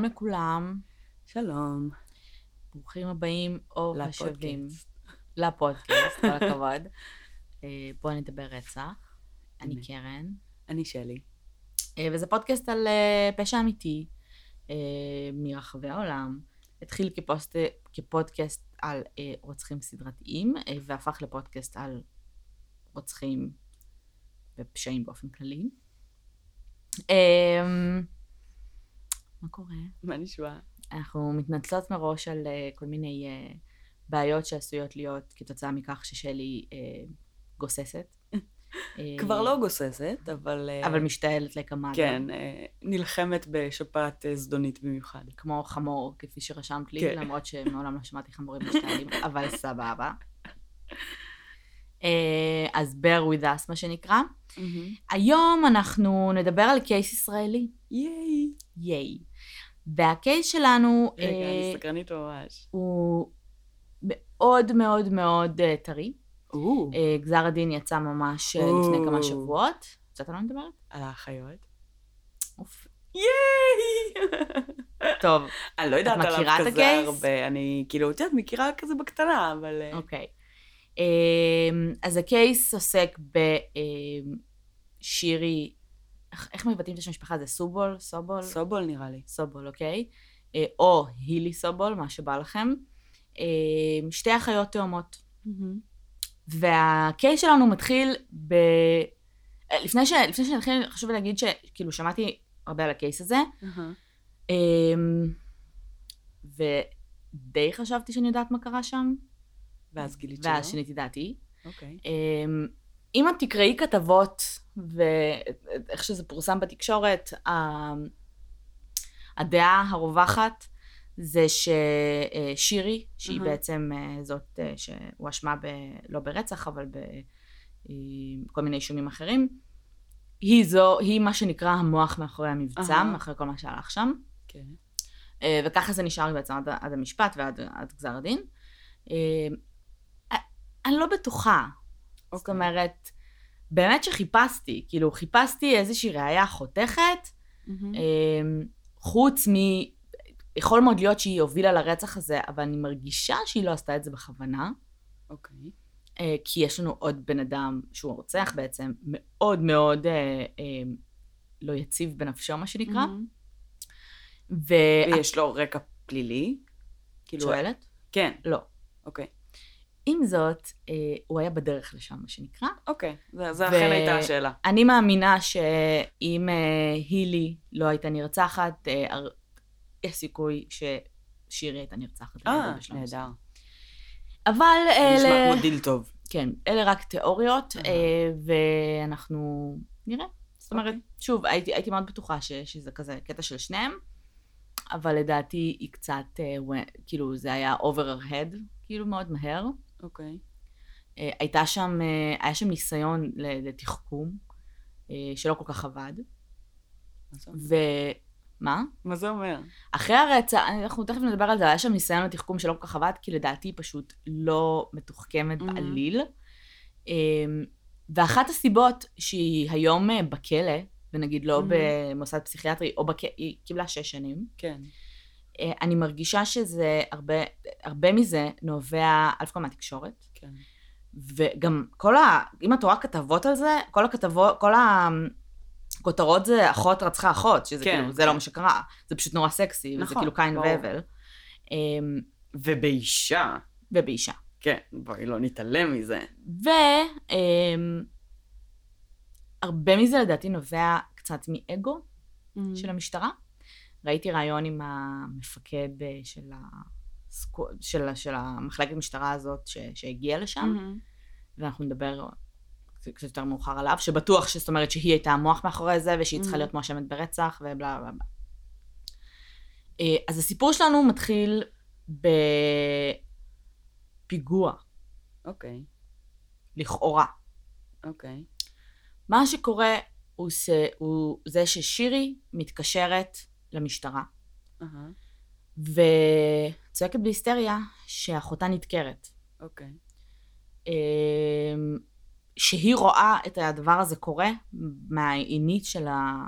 שלום לכולם, שלום. ברוכים הבאים או השבים לפודקאסט. כל הכבוד. אה, בואו נדבר רצח. אני. קרן, אני שלי. אה, וזה פודקאסט על אה, פשע אמיתי מרחבי העולם. התחיל כפוסט, כפודקאסט על רוצחים סדרתיים, והפך לפודקאסט על רוצחים ופשעים באופן כללי. אה, מה קורה? מה נשמע? אנחנו מתנצלות מראש על uh, כל מיני uh, בעיות שעשויות להיות כתוצאה מכך ששלי uh, גוססת. כבר לא גוססת, אבל... אבל משתעלת לכמה כן, נלחמת בשפעת זדונית במיוחד. כמו חמור, כפי שרשמת לי, כן. למרות שמעולם לא שמעתי חמורים משתעלים, אבל סבבה. אז bear with us, מה שנקרא. היום אנחנו נדבר על case ישראלי. ייי. ייי. וה case שלנו רגע, אה, אני סקרנית ממש. הוא מאוד מאוד מאוד אה, טרי. או, אה, גזר הדין יצא ממש אה, לפני כמה או. שבועות. קצת על מה מדברת? על האחיות. אוף. ייי! טוב, אני לא יודעת עליו כזה ה case? הרבה, אני כאילו, את יודעת, מכירה כזה בקטנה, אבל... אה, אוקיי. אה, אז הקייס עוסק בשירי, איך מבטאים את השם המשפחה? זה סובול? סובול? סובול נראה לי. סובול, אוקיי? אה, או הילי סובול, מה שבא לכם. אה, שתי אחיות תאומות. והקייס שלנו מתחיל ב... אה, לפני, ש... לפני שנתחיל, חשוב להגיד שכאילו שמעתי הרבה על הקייס הזה. אמ, ודי חשבתי שאני יודעת מה קרה שם, ואז גילית שלא? ואז שיניתי דעתי. אוקיי. אמ, אם את תקראי כתבות, ואיך שזה פורסם בתקשורת, הדעה הרווחת זה ששירי, שהיא אהה. בעצם אה, זאת אה, שהואשמה ב... לא ברצח, אבל בכל מיני אישומים אחרים, היא זו, היא מה שנקרא המוח מאחורי המבצע, אהה. מאחורי כל מה שהלך שם. כן. אה, וככה זה נשאר בעצם עד, עד המשפט ועד עד גזר הדין. אה, אני לא בטוחה. זאת אוקיי. אומרת, באמת שחיפשתי, כאילו חיפשתי איזושהי ראייה חותכת. אה, חוץ מ... יכול מאוד להיות שהיא הובילה לרצח הזה, אבל אני מרגישה שהיא לא עשתה את זה בכוונה, אוקיי. אה, כי יש לנו עוד בן אדם שהוא רוצח בעצם, מאוד מאוד אה, אה, לא יציב בנפשו, מה שנקרא. מהמם. ואת ויש לו רקע פלילי? כאילו... שואלת? כן. לא. אוקיי. עם זאת, אה, הוא היה בדרך לשם, מה שנקרא. אוקיי, זה, זה ו- אכן הייתה השאלה. אני מאמינה שאם אה, הילי לא הייתה נרצחת, אה, יש סיכוי ששירי הייתה נרצחת. אה. נהדר. אבל נשמע אלה, כמו דיל טוב. כן, אלה רק תיאוריות, אהה. אה, ואנחנו נראה. זאת אומרת, אוקיי. שוב, הייתי, הייתי מאוד בטוחה ש, שזה כזה קטע של שניהם, אבל לדעתי היא קצת, אה, כאילו, זה היה over her head, כאילו מאוד מהר. אוקיי. אה, הייתה שם, אה, היה שם ניסיון לתחכום, אה, שלא כל כך עבד. מה אומר? ומה? מה זה אומר? אחרי הרצח, אנחנו תכף נדבר על זה, היה שם ניסיון לתחכום שלא כל כך עבד, כי לדעתי היא פשוט לא מתוחכמת מהמם. בעליל. ואחת הסיבות שהיא היום בכלא, ונגיד לא מהמם. במוסד פסיכיאטרי, או בכלא, היא קיבלה שש שנים, כן. אה, אני מרגישה שזה הרבה, הרבה מזה נובע, אלף כל מהתקשורת. כן. וגם כל ה... אם את רואה כתבות על זה, כל הכתבות, כל הכותרות זה אחות רצחה אחות, שזה כן, כאילו, זה לא כן. מה שקרה. זה פשוט נורא סקסי, וזה נכון, כאילו קין. והבל. אמ, ובאישה. ובאישה. כן, בואי לא נתעלם מזה. והרבה מזה לדעתי נובע קצת מאגו של המשטרה. ראיתי ראיון עם המפקד אה, של, ה... של, של המחלקת המשטרה הזאת ש... שהגיעה לשם. מהמם. ואנחנו נדבר קצת יותר מאוחר עליו, שבטוח שזאת אומרת שהיא הייתה המוח מאחורי זה, ושהיא צריכה Mhm. להיות מואשמת ברצח, ובלה בלה בלה. אה, אז הסיפור שלנו מתחיל בפיגוע, אוקיי. לכאורה. אוקיי. מה שקורה הוא, ש... הוא זה ששירי מתקשרת למשטרה, אהה. וצועקת בהיסטריה שאחותה נדקרת. אוקיי. אמ, שהיא רואה את הדבר הזה קורה מהעינית של, ה...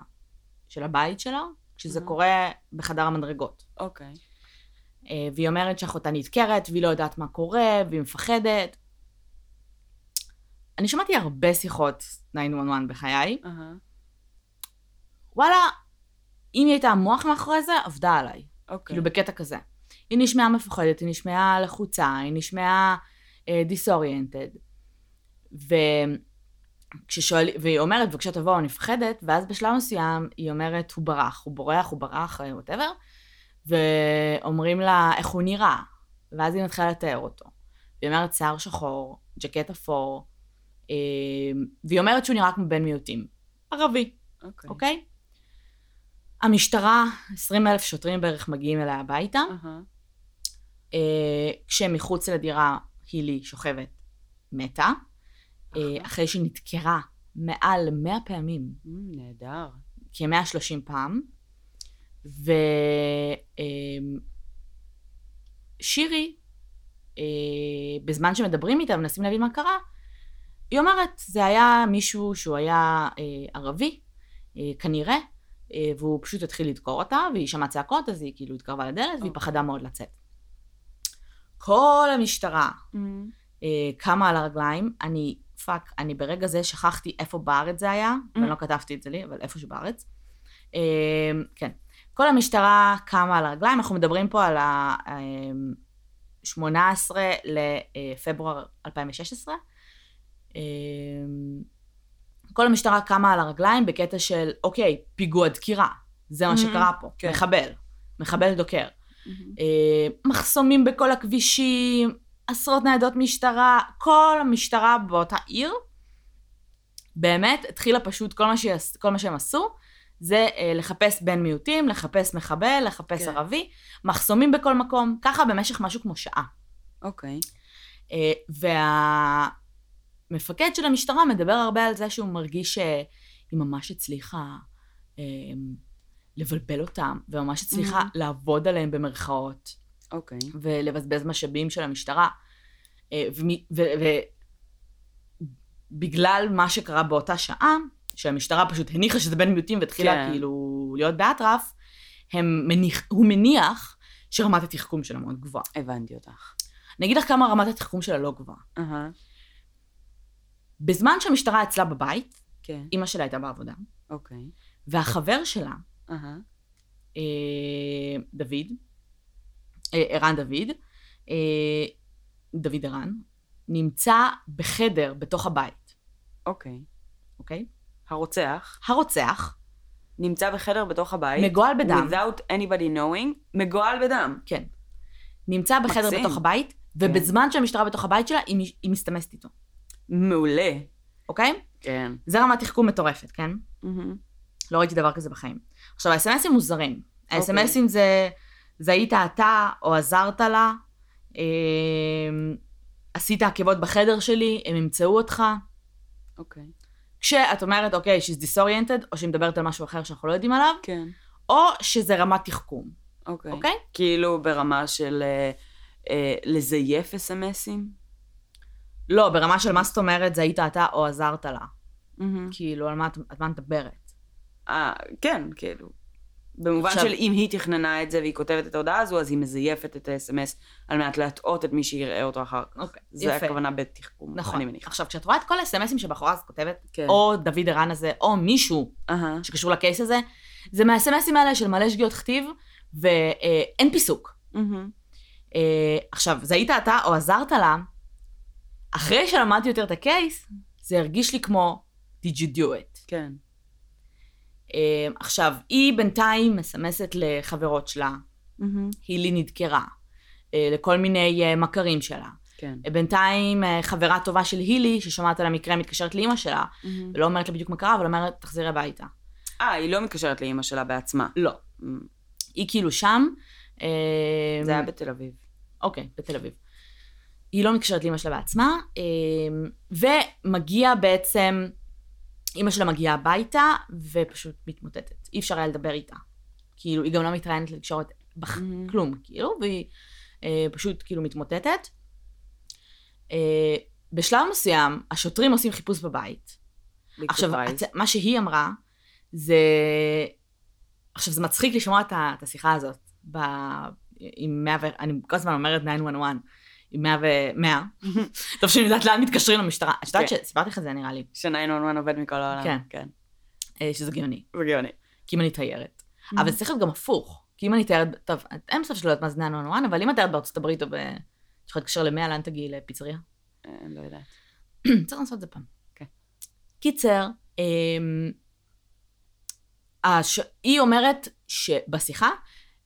של הבית שלה, כשזה Mhm. קורה בחדר המדרגות. אוקיי. אה, והיא אומרת שאחותה נדקרת, והיא לא יודעת מה קורה, והיא מפחדת. אני שמעתי הרבה שיחות 911 בחיי. אהה. וואלה, אם היא הייתה המוח מאחורי זה, עבדה עליי. אוקיי. כאילו בקטע כזה. היא נשמעה מפוחדת, היא נשמעה לחוצה, היא נשמעה דיסאוריינטד. וכששואל, והיא אומרת, בבקשה תבואו, אני מפחדת, ואז בשלב מסוים היא אומרת, הוא ברח, הוא בורח, הוא ברח, ווטאבר, ואומרים לה איך הוא נראה, ואז היא מתחילה לתאר אותו. והיא אומרת, שיער שחור, ג'קט אפור, אה, והיא אומרת שהוא נראה כמו בן מיעוטים. ערבי. אוקיי. אוקיי? המשטרה, 20 אלף שוטרים בערך מגיעים אליה הביתה, אהה. אה, כשמחוץ לדירה הילי שוכבת מתה, אה, אחלה. אחרי שהיא נדקרה מעל 100 פעמים, מ, נהדר. כ-130 פעם, ושירי, אה, בזמן שמדברים איתה ומנסים להבין מה קרה, היא אומרת, זה היה מישהו שהוא היה אה, ערבי, אה, כנראה, אה, והוא פשוט התחיל לדקור אותה, והיא שמעה צעקות, אז היא כאילו התקרבה לדלת, והיא אוקיי. פחדה מאוד לצאת. כל המשטרה אה, קמה על הרגליים, אני, fuck, אני ברגע זה שכחתי איפה בארץ זה היה, ואני לא כתבתי את זה לי, אבל איפשהו בארץ. אה, כן. כל המשטרה קמה על הרגליים, אנחנו מדברים פה על ה-18 לפברואר 2016. כל המשטרה קמה על הרגליים בקטע של, אוקיי, פיגוע דקירה, זה מה Mhm, שקרה פה, כן. מחבל, מחבל דוקר. מהמם. אה, מחסומים בכל הכבישים, עשרות ניידות משטרה, כל המשטרה באותה עיר, באמת התחילה פשוט, כל מה, שיעש, כל מה שהם עשו, זה אה, לחפש בן מיעוטים, לחפש מחבל, לחפש כן. ערבי, מחסומים בכל מקום, ככה במשך משהו כמו שעה. אוקיי. אה, והמפקד של המשטרה מדבר הרבה על זה שהוא מרגיש שהיא ממש הצליחה אה, לבלבל אותם, וממש הצליחה Mhm. לעבוד עליהם במרכאות. אוקיי. ולבזבז משאבים של המשטרה. אה, ובגלל מה שקרה באותה שעה, שהמשטרה פשוט הניחה שזה בן מיעוטים והתחילה כן. כאילו להיות באטרף, הם מניח, הוא מניח שרמת התחכום שלה מאוד גבוהה. הבנתי אותך. אני אגיד לך כמה רמת התחכום שלה לא גבוהה. אהה. בזמן שהמשטרה אצלה בבית, כן. אימא שלה הייתה בעבודה, אוקיי. והחבר שלה, אהה. אה, דוד, אה, ערן דוד, אה, דוד ערן, נמצא בחדר בתוך הבית, אוקיי. אוקיי? הרוצח הרוצח, נמצא בחדר בתוך הבית. מגואל בדם, without anybody knowing, מגואל בדם. כן, נמצא בחדר מקסים. בתוך הבית, ובזמן שהמשטרה בתוך הבית שלה, היא, היא מסתמסת איתו, מעולה. אוקיי? כן. זה רמת תחכום מטורפת, כן? מהמם. לא ראיתי דבר כזה בחיים. עכשיו, האס.אם.אסים מוזרים. אוקיי. האס.אם.אסים זה, זה היית אתה או עזרת לה, אה, עשית עקבות בחדר שלי, הם ימצאו אותך. אוקיי. כשאת אומרת, אוקיי, she's disoriented, או שהיא מדברת על משהו אחר שאנחנו לא יודעים עליו, כן. או שזה רמת תחכום, אוקיי. אוקיי? כאילו ברמה של אה, אה, לזייף אס.אם.אסים? לא, ברמה של מה זאת אומרת, זה היית אתה או עזרת לה. מהמם. כאילו, על מה את מדברת. אה, כן, כאילו. במובן עכשיו- של אם היא תכננה את זה והיא כותבת את ההודעה הזו, אז היא מזייפת את ה-SMS על מנת להטעות את מי שיראה אותו אחר כך. אוקיי, זה יפה. הכוונה בתחכום, נכון. אני מניחה. עכשיו, כשאת רואה את כל האס.אם.אסים שבחורה הזאת כותבת, כן. או דוד ערן הזה, או מישהו אהה. שקשור לקייס הזה, זה מהאס.אם.אסים האלה של מלא שגיאות כתיב, ואין פיסוק. מהמם. אה, עכשיו, זה היית אתה או עזרת לה, אחרי שלמדתי יותר את הקייס, זה הרגיש לי כמו, did you do it? כן. אה, עכשיו, היא בינתיים מסמסת לחברות שלה, מהמם. הילי נדקרה, אה, לכל מיני אה, מכרים שלה. כן. אה, בינתיים אה, חברה טובה של הילי, ששומעת על המקרה, מתקשרת לאימא שלה, מהמם. ולא אומרת לה בדיוק מה קרה, אבל אומרת, תחזרי הביתה. אה, היא לא מתקשרת לאימא שלה בעצמה. לא. מהמם. היא כאילו שם. אה, זה היה בתל אביב. אוקיי, בתל אביב. היא לא מתקשרת לאמא שלה בעצמה, אמ, ומגיע בעצם, אימא שלה מגיעה הביתה, ופשוט מתמוטטת. אי אפשר היה לדבר איתה. כאילו, היא גם לא מתראיינת לתקשורת מהמם. בכלום, כאילו, והיא אה, פשוט כאילו מתמוטטת. אה, בשלב מסוים, השוטרים עושים חיפוש בבית. עכשיו. הצ- מה שהיא אמרה, זה... עכשיו, זה מצחיק לשמוע את ה- את השיחה הזאת ב... עם 100 ו... אני כל הזמן אומרת 911, עם 100 ו... 100. טוב שאני יודעת לאן מתקשרים למשטרה. את יודעת כן. שסיפרתי לך את זה נראה לי, ש-911 עובד מכל העולם. כן. כן. אה, שזה גאוני, זה גאוני. כי אם אני תיירת. אבל זה צריך להיות גם הפוך. כי אם אני תיירת, טוב, אין בסוף שלא יודעת מה זה 911, אבל אם את תיירת בארצות הברית או ב... את יכולה להתקשר ל-100, לאן תגיעי? לפיצריה? אה, לא יודעת. צריך לעשות את זה פעם. כן. קיצר, אמ. היא אומרת שבשיחה,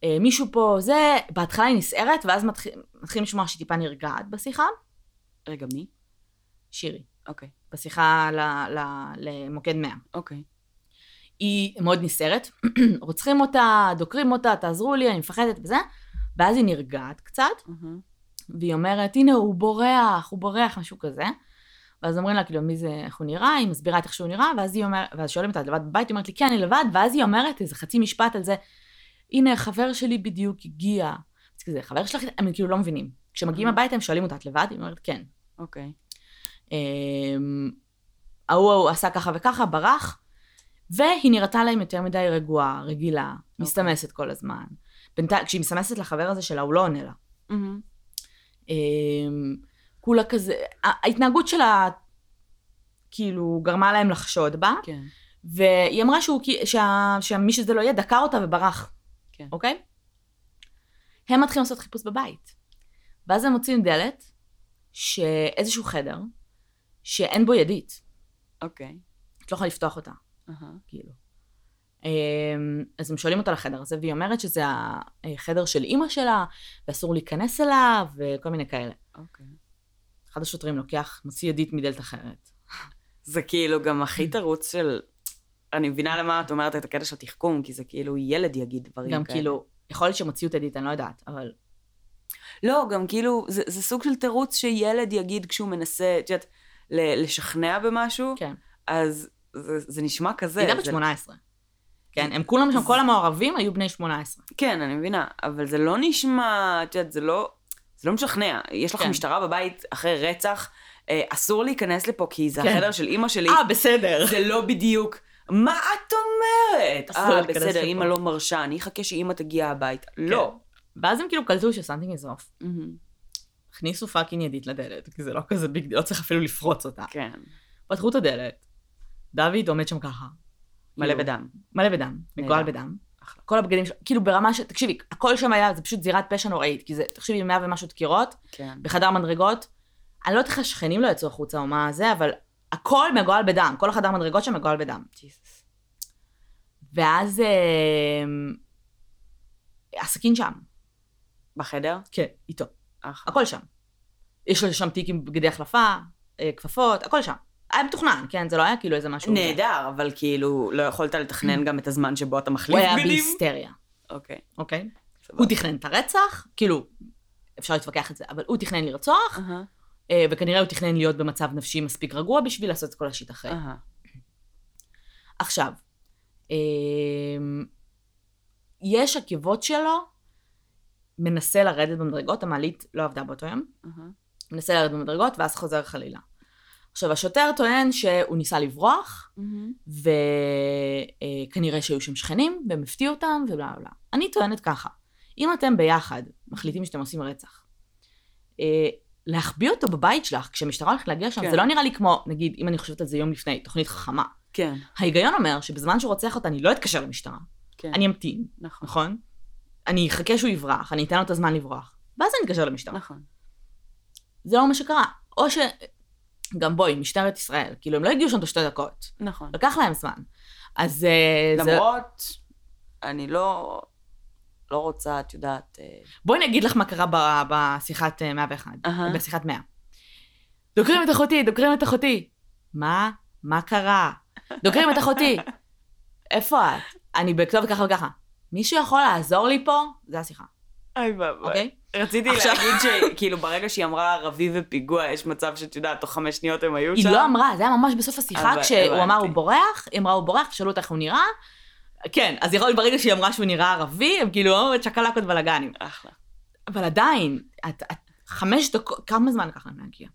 מישהו פה זה, בהתחלה היא נסערת, ואז מתחיל, מתחילים לשמוע שהיא טיפה נרגעת בשיחה, רגע, מי? שירי, אוקיי. בשיחה ל, ל, למוקד 100. אוקיי. היא מאוד נסערת, רוצחים אותה, דוקרים אותה, תעזרו לי, אני מפחדת וזה, ואז היא נרגעת קצת, מהמם. והיא אומרת, הנה, הוא בורח, הוא בורח, משהו כזה. ואז אומרים לה, כאילו, מי זה, איך הוא נראה, היא מסבירה את איך שהוא נראה, ואז היא אומרת, ואז שואלים אותה, את לבד בבית? היא אומרת לי, כן, אני לבד, ואז היא אומרת איזה חצי משפט על זה, הנה, חבר שלי בדיוק הגיע. אז כזה, חבר שלך, הם כאילו לא מבינים. כשמגיעים Mhm. הביתה, הם שואלים אותה, את לבד? היא אומרת, כן. אוקיי. אמ, ההוא ההוא עשה ככה וככה, ברח, והיא נראתה להם יותר מדי רגועה, רגילה, מסתמסת כל הזמן. בינתיים, כשהיא מסתמסת לחבר הזה שלה, הוא לא עונה לה. אמ, כולה כזה, ההתנהגות שלה כאילו גרמה להם לחשוד בה, כן. והיא אמרה שהוא, שה- שמי שזה לא יהיה דקר אותה וברח, כן. אוקיי? הם מתחילים לעשות חיפוש בבית. ואז הם מוצאים דלת, שאיזשהו חדר, שאין בו ידית. אוקיי. את לא יכולה לפתוח אותה, אהה. כאילו. אמ, אז הם שואלים אותה לחדר הזה, והיא אומרת שזה החדר של אימא שלה, ואסור להיכנס אליו, וכל מיני כאלה. אוקיי. אחד השוטרים לוקח, מוציא ידית מדלת אחרת. זה כאילו גם הכי תירוץ של... אני מבינה למה את אומרת את הקטע של תחכום, כי זה כאילו ילד יגיד דברים כאלה. גם כאילו, יכול להיות את ידית, אני לא יודעת, אבל... לא, גם כאילו, זה, זה סוג של תירוץ שילד יגיד כשהוא מנסה, את יודעת, לשכנע במשהו, כן. אז זה, זה נשמע כזה. היא הייתה בת זה- 18. כן, הם כולם שם, כל המעורבים היו בני 18. כן, אני מבינה, אבל זה לא נשמע, את יודעת, זה לא, זה לא משכנע. יש לך כן. משטרה בבית אחרי רצח, אה, אסור להיכנס לפה כי זה כן. החדר של אימא שלי. אה, בסדר. זה לא בדיודיוק. מה את אומרת? אה, בסדר. אימא לא מרשה, אני אחכה שאימא תגיע הביתה. לא. ואז הם כאילו קלטו ש-something is off. הכניסו fucking ידית לדלת, כי זה לא כזה big, לא צריך אפילו לפרוץ אותה. כן. פתחו את הדלת, דוד עומד שם ככה. מלא כאילו, בדם. מלא בדם, מגועל. בדם. כל הבגדים שלו, כאילו ברמה ש... תקשיבי, הכל שם היה, זה פשוט זירת פשע נוראית, כי זה, תחשבי, מאה ומשהו דקירות, כן. בחדר מדרגות. אני לא יודעת איך השכנים לא יצאו החוצה או מה זה, אבל הכל מגועל בדם, כל החדר מדרגות שם מגועל בדם. ג'יסוס. ואז אה, הסכין שם. בחדר? כן, איתו. אחלה. הכל שם. יש לו שם תיק עם בגדי החלפה, אה, כפפות, הכל שם. היה מתוכנן, כן? זה לא היה כאילו איזה משהו... נהדר, אבל כאילו, לא יכולת לתכנן גם את הזמן שבו אתה הוא מחליף היה בגדים? בהיסטריה, אוקיי. אוקיי? הוא תכנן את הרצח, כאילו, אפשר להתווכח את זה, אבל הוא תכנן לרצוח, אה, וכנראה הוא תכנן להיות במצב נפשי מספיק רגוע בשביל לעשות את כל השיט אחרי. אהה. עכשיו, אמ, יש עקבות שלו, מנסה לרדת במדרגות, המעלית לא עבדה באותו יום, אהה. מנסה לרדת במדרגות ואז חוזר חלילה. עכשיו, השוטר טוען שהוא ניסה לברוח, מהמם. וכנראה שהיו שם שכנים, והם הפתיעו אותם, ובלה בלה. אני טוענת ככה, אם אתם ביחד מחליטים שאתם עושים רצח, אה, להחביא אותו בבית שלך, כשמשטרה הולכת להגיע שם, כן. זה לא נראה לי כמו, נגיד, אם אני חושבת על זה יום לפני, תוכנית חכמה. כן, ההיגיון אומר שבזמן שהוא רוצח אותה, אני לא אתקשר למשטרה. כן. אני אמתין, נכון. נכון? אני אחכה שהוא יברח, אני אתן לו את הזמן לברוח, ואז אני אתקשר למשטרה. נכון. זה לא מה שקרה. או ש... גם בואי, משטרת ישראל, כאילו, הם לא הגיעו שם תוך שתי דקות. נכון. לקח להם זמן. אז אה, זה... למרות, אני לא, לא רוצה, את יודעת, אה, בואי אני אגיד לך מה קרה ב- בשיחת אה, 101, אהה. בשיחת 100. דוקרים את אחותי, דוקרים את אחותי. מה? מה קרה? דוקרים את אחותי. איפה את? אני בכתובת ככה וככה. מישהו יכול לעזור לי פה? זה השיחה, אוי ואבוי. אוקיי? רציתי עכשיו- להגיד שכאילו ברגע שהיא אמרה ערבי ופיגוע, יש מצב שאת יודעת, תוך חמש שניות הם היו היא שם. לא אמרה, זה היה ממש בסוף השיחה, כשהוא אמר. הוא בורח, היא אמרה הוא בורח, שאלו אותה איך הוא נראה. כן, אז יכול להיות ברגע שהיא אמרה שהוא נראה ערבי, הם כאילו, או, צ'קלקות בלאגנים. אחלה. אבל עדיין, את, את, חמש דקות, כמה זמן לקח להם להגיע?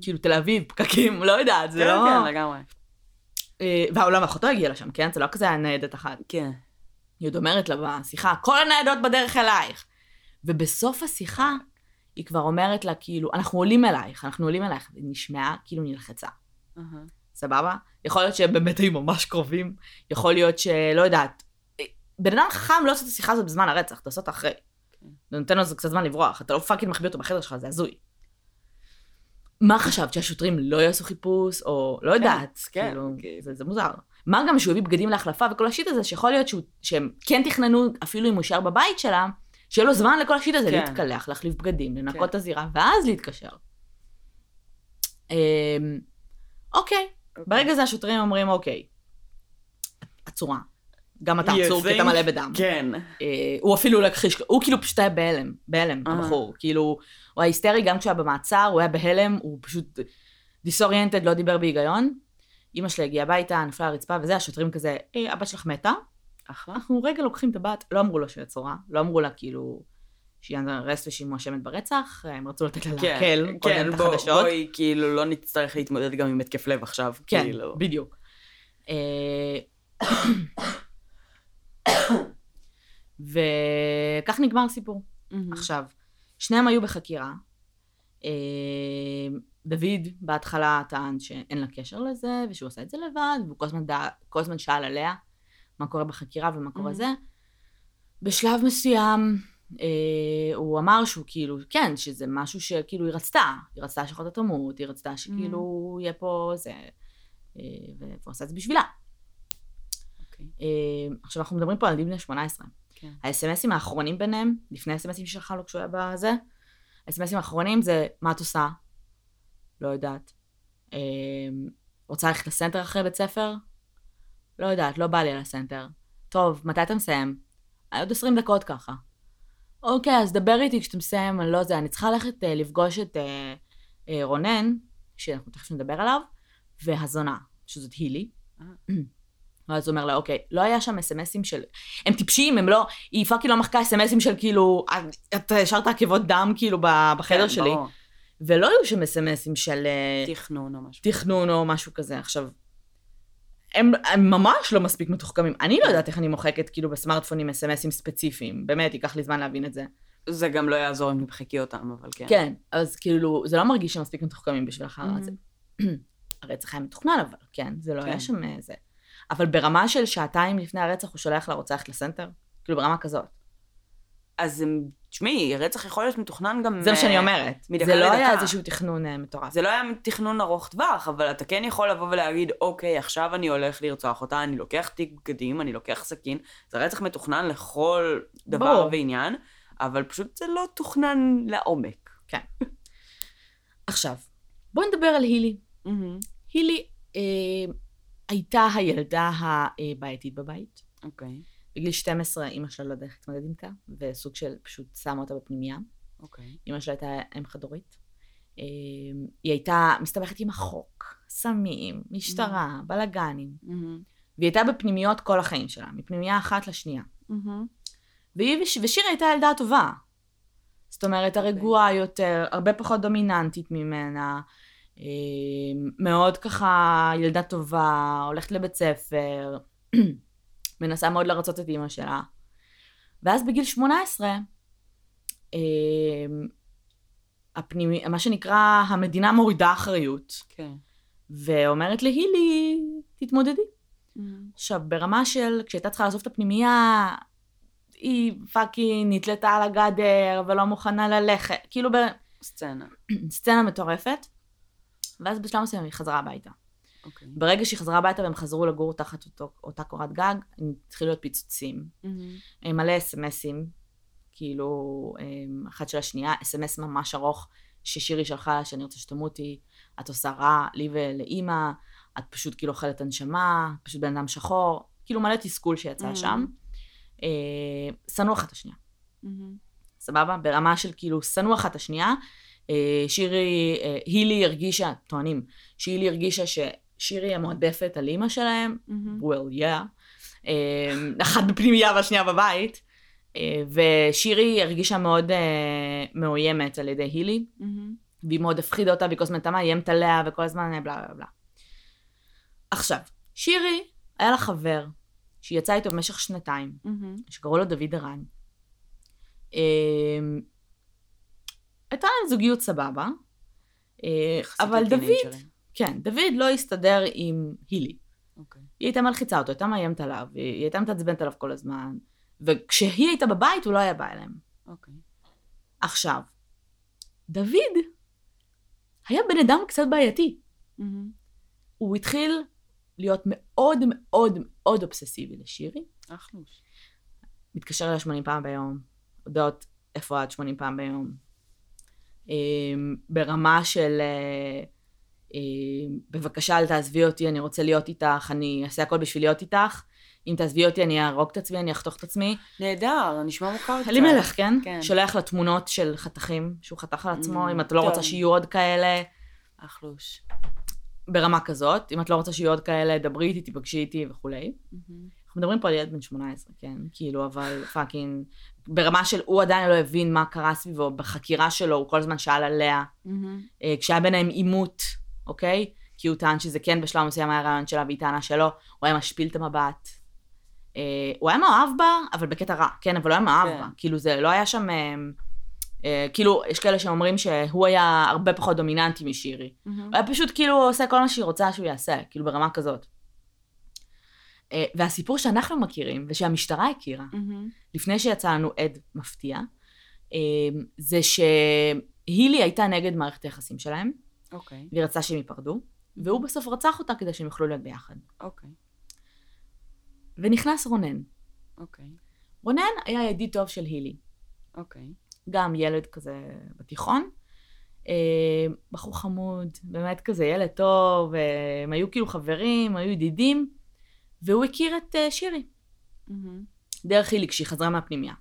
כאילו תל אביב, פקקים, לא יודעת, זה כן, לא... כן, לגמרי. אה, והעולם אחותו הגיע לשם, כן? זה לא כזה היה ניידת אחת. כן. היא עוד אומרת לה בשיחה, כל הניידות בדרך אלייך. ובסוף השיחה, היא כבר אומרת לה, כאילו, אנחנו עולים אלייך, אנחנו עולים אלייך. היא נשמעה כאילו נלחצה. סבבה? יכול להיות שהם באמת היו ממש קרובים, יכול להיות שלא יודעת. בן אדם חכם לא עושה את השיחה הזאת בזמן הרצח, אתה עושה אותה אחרי. זה נותן לו קצת זמן לברוח, אתה לא fucking מחביא אותו בחדר שלך, זה הזוי. מה חשבת, שהשוטרים לא יעשו חיפוש, או לא יודעת, כן, כאילו, כן. זה, זה מוזר. מה גם שהוא הביא בגדים להחלפה וכל השיט הזה, שיכול להיות שהוא, שהם כן תכננו, אפילו אם הוא יישאר בבית שלה, שיהיה לו זמן לכל השיט הזה כן. להתקלח, להחליף בגדים, לנקות כן. את הזירה, ואז להתקשר. אמ, אוקיי, ברגע זה השוטרים אומרים, אוקיי, עצורה. גם אתה עצור כי אתה? מלא בדם. כן. אה, הוא אפילו לא הכחיש, הוא כאילו פשוט היה בהלם, בהלם, אה. הבחור. כאילו, הוא היה היסטרי גם כשהוא היה במעצר, הוא היה בהלם, הוא פשוט דיסאוריינטד, לא דיבר בהיגיון. אימא שלי הגיעה הביתה, נפלה על הרצפה, וזה, השוטרים כזה, אה, הבת שלך מתה? אחלה. אנחנו רגע לוקחים את הבת, לא אמרו לו שהיא עצורה, לא אמרו לה כאילו שהיא אנדרסט ושהיא מואשמת ברצח, הם רצו לתת לה כן, להקל, כן, מיני בוא-. בואי, כאילו, לא נצטרך להתמודד גם עם התקף לב עכשיו. כן, כאילו. בדיוק. אה, וכך נגמר הסיפור. מהמם. עכשיו, שניהם היו בחקירה. אה, דוד בהתחלה טען שאין לה קשר לזה, ושהוא עושה את זה לבד, והוא כל הזמן, דע, כל הזמן שאל עליה מה קורה בחקירה ומה קורה Mhm. זה. בשלב מסוים, אה, הוא אמר שהוא כאילו, כן, שזה משהו שכאילו היא רצתה. היא רצתה שאחותה תמות, היא רצתה שכאילו יהיה פה זה, אה, והוא עשה את זה בשבילה. אוקיי. אה, עכשיו, אנחנו מדברים פה על ילדים בני 18. כן. האס.אם.אסים האחרונים ביניהם, לפני האס.אם.אסים ששלחה לו כשהוא היה בזה, האס.אם.אסים האחרונים זה, מה את עושה? לא יודעת. אה, רוצה ללכת לסנטר אחרי בית ספר? לא יודעת, לא בא לי על הסנטר. טוב, מתי אתה מסיים? "אה, עוד 20 דקות ככה. אוקיי, אז דבר איתי כשאתה מסיים, אני לא יודע, אני צריכה ללכת אה, לפגוש את אה, אה, רונן, שאנחנו תכף נדבר עליו, והזונה, שזאת הילי. ואז הוא אומר לה, אוקיי, לא היה שם אס.אם.אסים של... הם טיפשים, הם לא... היא fucking לא מחקה אס.אם.אסים של כאילו... "את- השארת עקבות דם כאילו בחדר כן, שלי. ברור. ולא היו שם אס.אם.אסים של תכנון או משהו. תכנון או משהו כזה. עכשיו, הם, הם ממש לא מספיק מתוחכמים. אני לא יודעת איך אני מוחקת כאילו בסמארטפונים אס.אם.אסים ספציפיים. באמת, ייקח לי זמן להבין את זה. זה גם לא יעזור אם נמחקי אותם, אבל כן. כן, אז כאילו, זה לא מרגיש שהם מספיק מתוחכמים בשביל החרא. הזה. הרצח היה מתוכנן אבל, כן, זה לא כן. היה שם אה, זה. אבל ברמה של שעתיים לפני הרצח הוא שולח לרוצח לסנטר? כאילו ברמה כזאת. אז הם- תשמעי, רצח יכול להיות מתוכנן גם... זה מה שאני אה, אומרת. זה לא היה. איזשהו תכנון אה, מטורף. זה לא היה תכנון ארוך טווח, אבל אתה כן יכול לבוא ולהגיד, אוקיי, עכשיו אני הולך לרצוח אותה, אני לוקח תיק בגדים, אני לוקח סכין. זה רצח מתוכנן לכל דבר ברור. ועניין, אבל פשוט זה לא תוכנן לעומק. עכשיו, בואי נדבר על הילי. הילי אה, הייתה הילדה הבעייתית בבית. אוקיי, בגיל 12 אימא שלה לא יודעת להתמודד איתה, וסוג של פשוט שמה אותה בפנימייה. אוקיי. אימא שלה הייתה אם חד-הורית. אה, היא הייתה מסתבכת עם החוק, סמים, משטרה, בלאגנים. והיא הייתה בפנימיות כל החיים שלה, מפנימייה אחת לשנייה. והיא וש... ושירה הייתה ילדה טובה. זאת אומרת, הרגועה יותר, הרבה פחות דומיננטית ממנה, אה, מאוד ככה ילדה טובה, הולכת לבית ספר, מנסה מאוד לרצות את אימא שלה. ואז בגיל 18, אה, הפנימי, מה שנקרא, המדינה מורידה אחריות, כן. ואומרת להילי, תתמודדי. עכשיו, ברמה של, כשהייתה צריכה לעזוב את הפנימייה, היא fucking נתלתה על הגדר ולא מוכנה ללכת, כאילו סצנה. בסצנה מטורפת. ואז בשלב מסוים היא חזרה הביתה. אוקיי. ברגע שהיא חזרה הביתה והם חזרו לגור תחת אותו, אותה קורת גג, הם התחילו להיות פיצוצים. אה, מלא אס.אם.אסים, כאילו, אה, אחת של השנייה, אס.אם.אס ממש ארוך, ששירי שלחה לה שאני רוצה שתמותי, את עושה רע לי ולאימא, את פשוט כאילו אוכלת הנשמה, פשוט בן אדם שחור, כאילו מלא תסכול שיצא Mhm. שם. אה, שנאו אחת השנייה, סבבה? ברמה של כאילו, שנאו אחת השנייה. אה, שירי, אה, הילי הרגישה, טוענים, שהילי הרגישה ששירי המועדפת על אימא שלהם, well, yeah. אה, אחת בפנימייה והשנייה בבית. אה, ושירי הרגישה מאוד אה, מאוימת על ידי הילי, והיא מאוד הפחידה אותה, והיא כל הזמן הייתה מאיימת עליה, וכל הזמן בלה בלה בלה. עכשיו, שירי, היה לה חבר, שהיא יצאה איתו במשך שנתיים. שקראו לו דוד ערן. אמ, הייתה להם זוגיות סבבה, אה, אבל דוד. כן, דוד לא הסתדר עם הילי. אוקיי. היא הייתה מלחיצה אותו, הייתה מאיימת עליו, היא הייתה מתעצבנת עליו כל הזמן, וכשהיא הייתה בבית הוא לא היה בא אליהם. אוקיי. עכשיו, דוד היה בן אדם קצת בעייתי. מהמם. הוא התחיל להיות מאוד מאוד מאוד אובססיבי לשירי, אחלוש. מתקשר אליה 80 פעם ביום, הודעות איפה את 80 פעם ביום. אמ, ברמה של אה, בבקשה אל תעזבי אותי, אני רוצה להיות איתך, אני אעשה הכל בשביל להיות איתך. אם תעזבי אותי אני אהרוג את עצמי, אני אחתוך את עצמי. נהדר, נשמע מוכר קצת. אלימלך, כן? כן. שולח לה תמונות של חתכים שהוא חתך על עצמו, Mm, אם את לא רוצה טוב. שיהיו עוד כאלה, אחלוש. ברמה כזאת. אם את לא רוצה שיהיו עוד כאלה, דברי איתי, תיפגשי איתי וכולי. מהמם. אנחנו מדברים פה על ילד בן 18, כן? כאילו, אבל fucking... ברמה של הוא עדיין לא הבין מה קרה סביבו, בחקירה שלו הוא כל הזמן שאל עליה. מהמם. אה, כשהיה ביניהם עימות, אוקיי? כי הוא טען שזה כן בשלב מסוים היה רעיון שלה והיא טענה שלא, הוא היה משפיל את המבט. אה, הוא היה מאוהב בה, אבל בקטע רע, כן, אבל הוא היה מאוהב כן. בה. כאילו זה לא היה שם... אה, אה, כאילו, יש כאלה שאומרים שהוא היה הרבה פחות דומיננטי משירי. מהמם. הוא היה פשוט כאילו עושה כל מה שהיא רוצה שהוא יעשה, כאילו ברמה כזאת. אה, והסיפור שאנחנו מכירים, ושהמשטרה הכירה, מהמם. לפני שיצא לנו עד מפתיע, אה, זה שהילי הייתה נגד מערכת היחסים שלהם, אוקיי. והיא רצתה שהם ייפרדו, והוא בסוף רצח אותה כדי שהם יוכלו להיות ביחד. אוקיי. ונכנס רונן. אוקיי. רונן היה ידיד טוב של הילי, אוקיי. גם ילד כזה בתיכון. אה, בחור חמוד, באמת כזה ילד טוב, אה, הם היו כאילו חברים, היו ידידים, והוא הכיר את אה, שירי, מהמם. דרך הילי כשהיא חזרה מהפנימייה.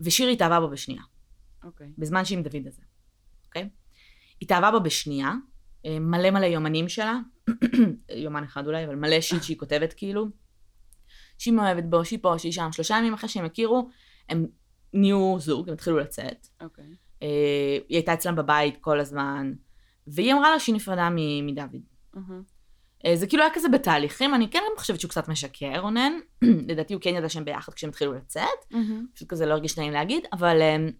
ושירי התאהבה בו בשנייה. אוקיי. בזמן שהיא עם דוד הזה, אוקיי? התאהבה בו בשנייה, אה, מלא מלא יומנים שלה, יומן אחד אולי, אבל מלא שיט שהיא כותבת כאילו, שהיא מאוהבת בו, שהיא פה, שהיא שם, שלושה ימים אחרי שהם הכירו, הם נהיו זוג, הם התחילו לצאת. אוקיי. אה, היא הייתה אצלם בבית כל הזמן, והיא אמרה לה שהיא נפרדה מדוד. אה, זה כאילו היה כזה בתהליכים, אני כן חושבת שהוא קצת משקר, רונן. לדעתי הוא כן ידע שהם ביחד כשהם התחילו לצאת. מהמם. פשוט כזה לא הרגיש נעים להגיד, אבל um,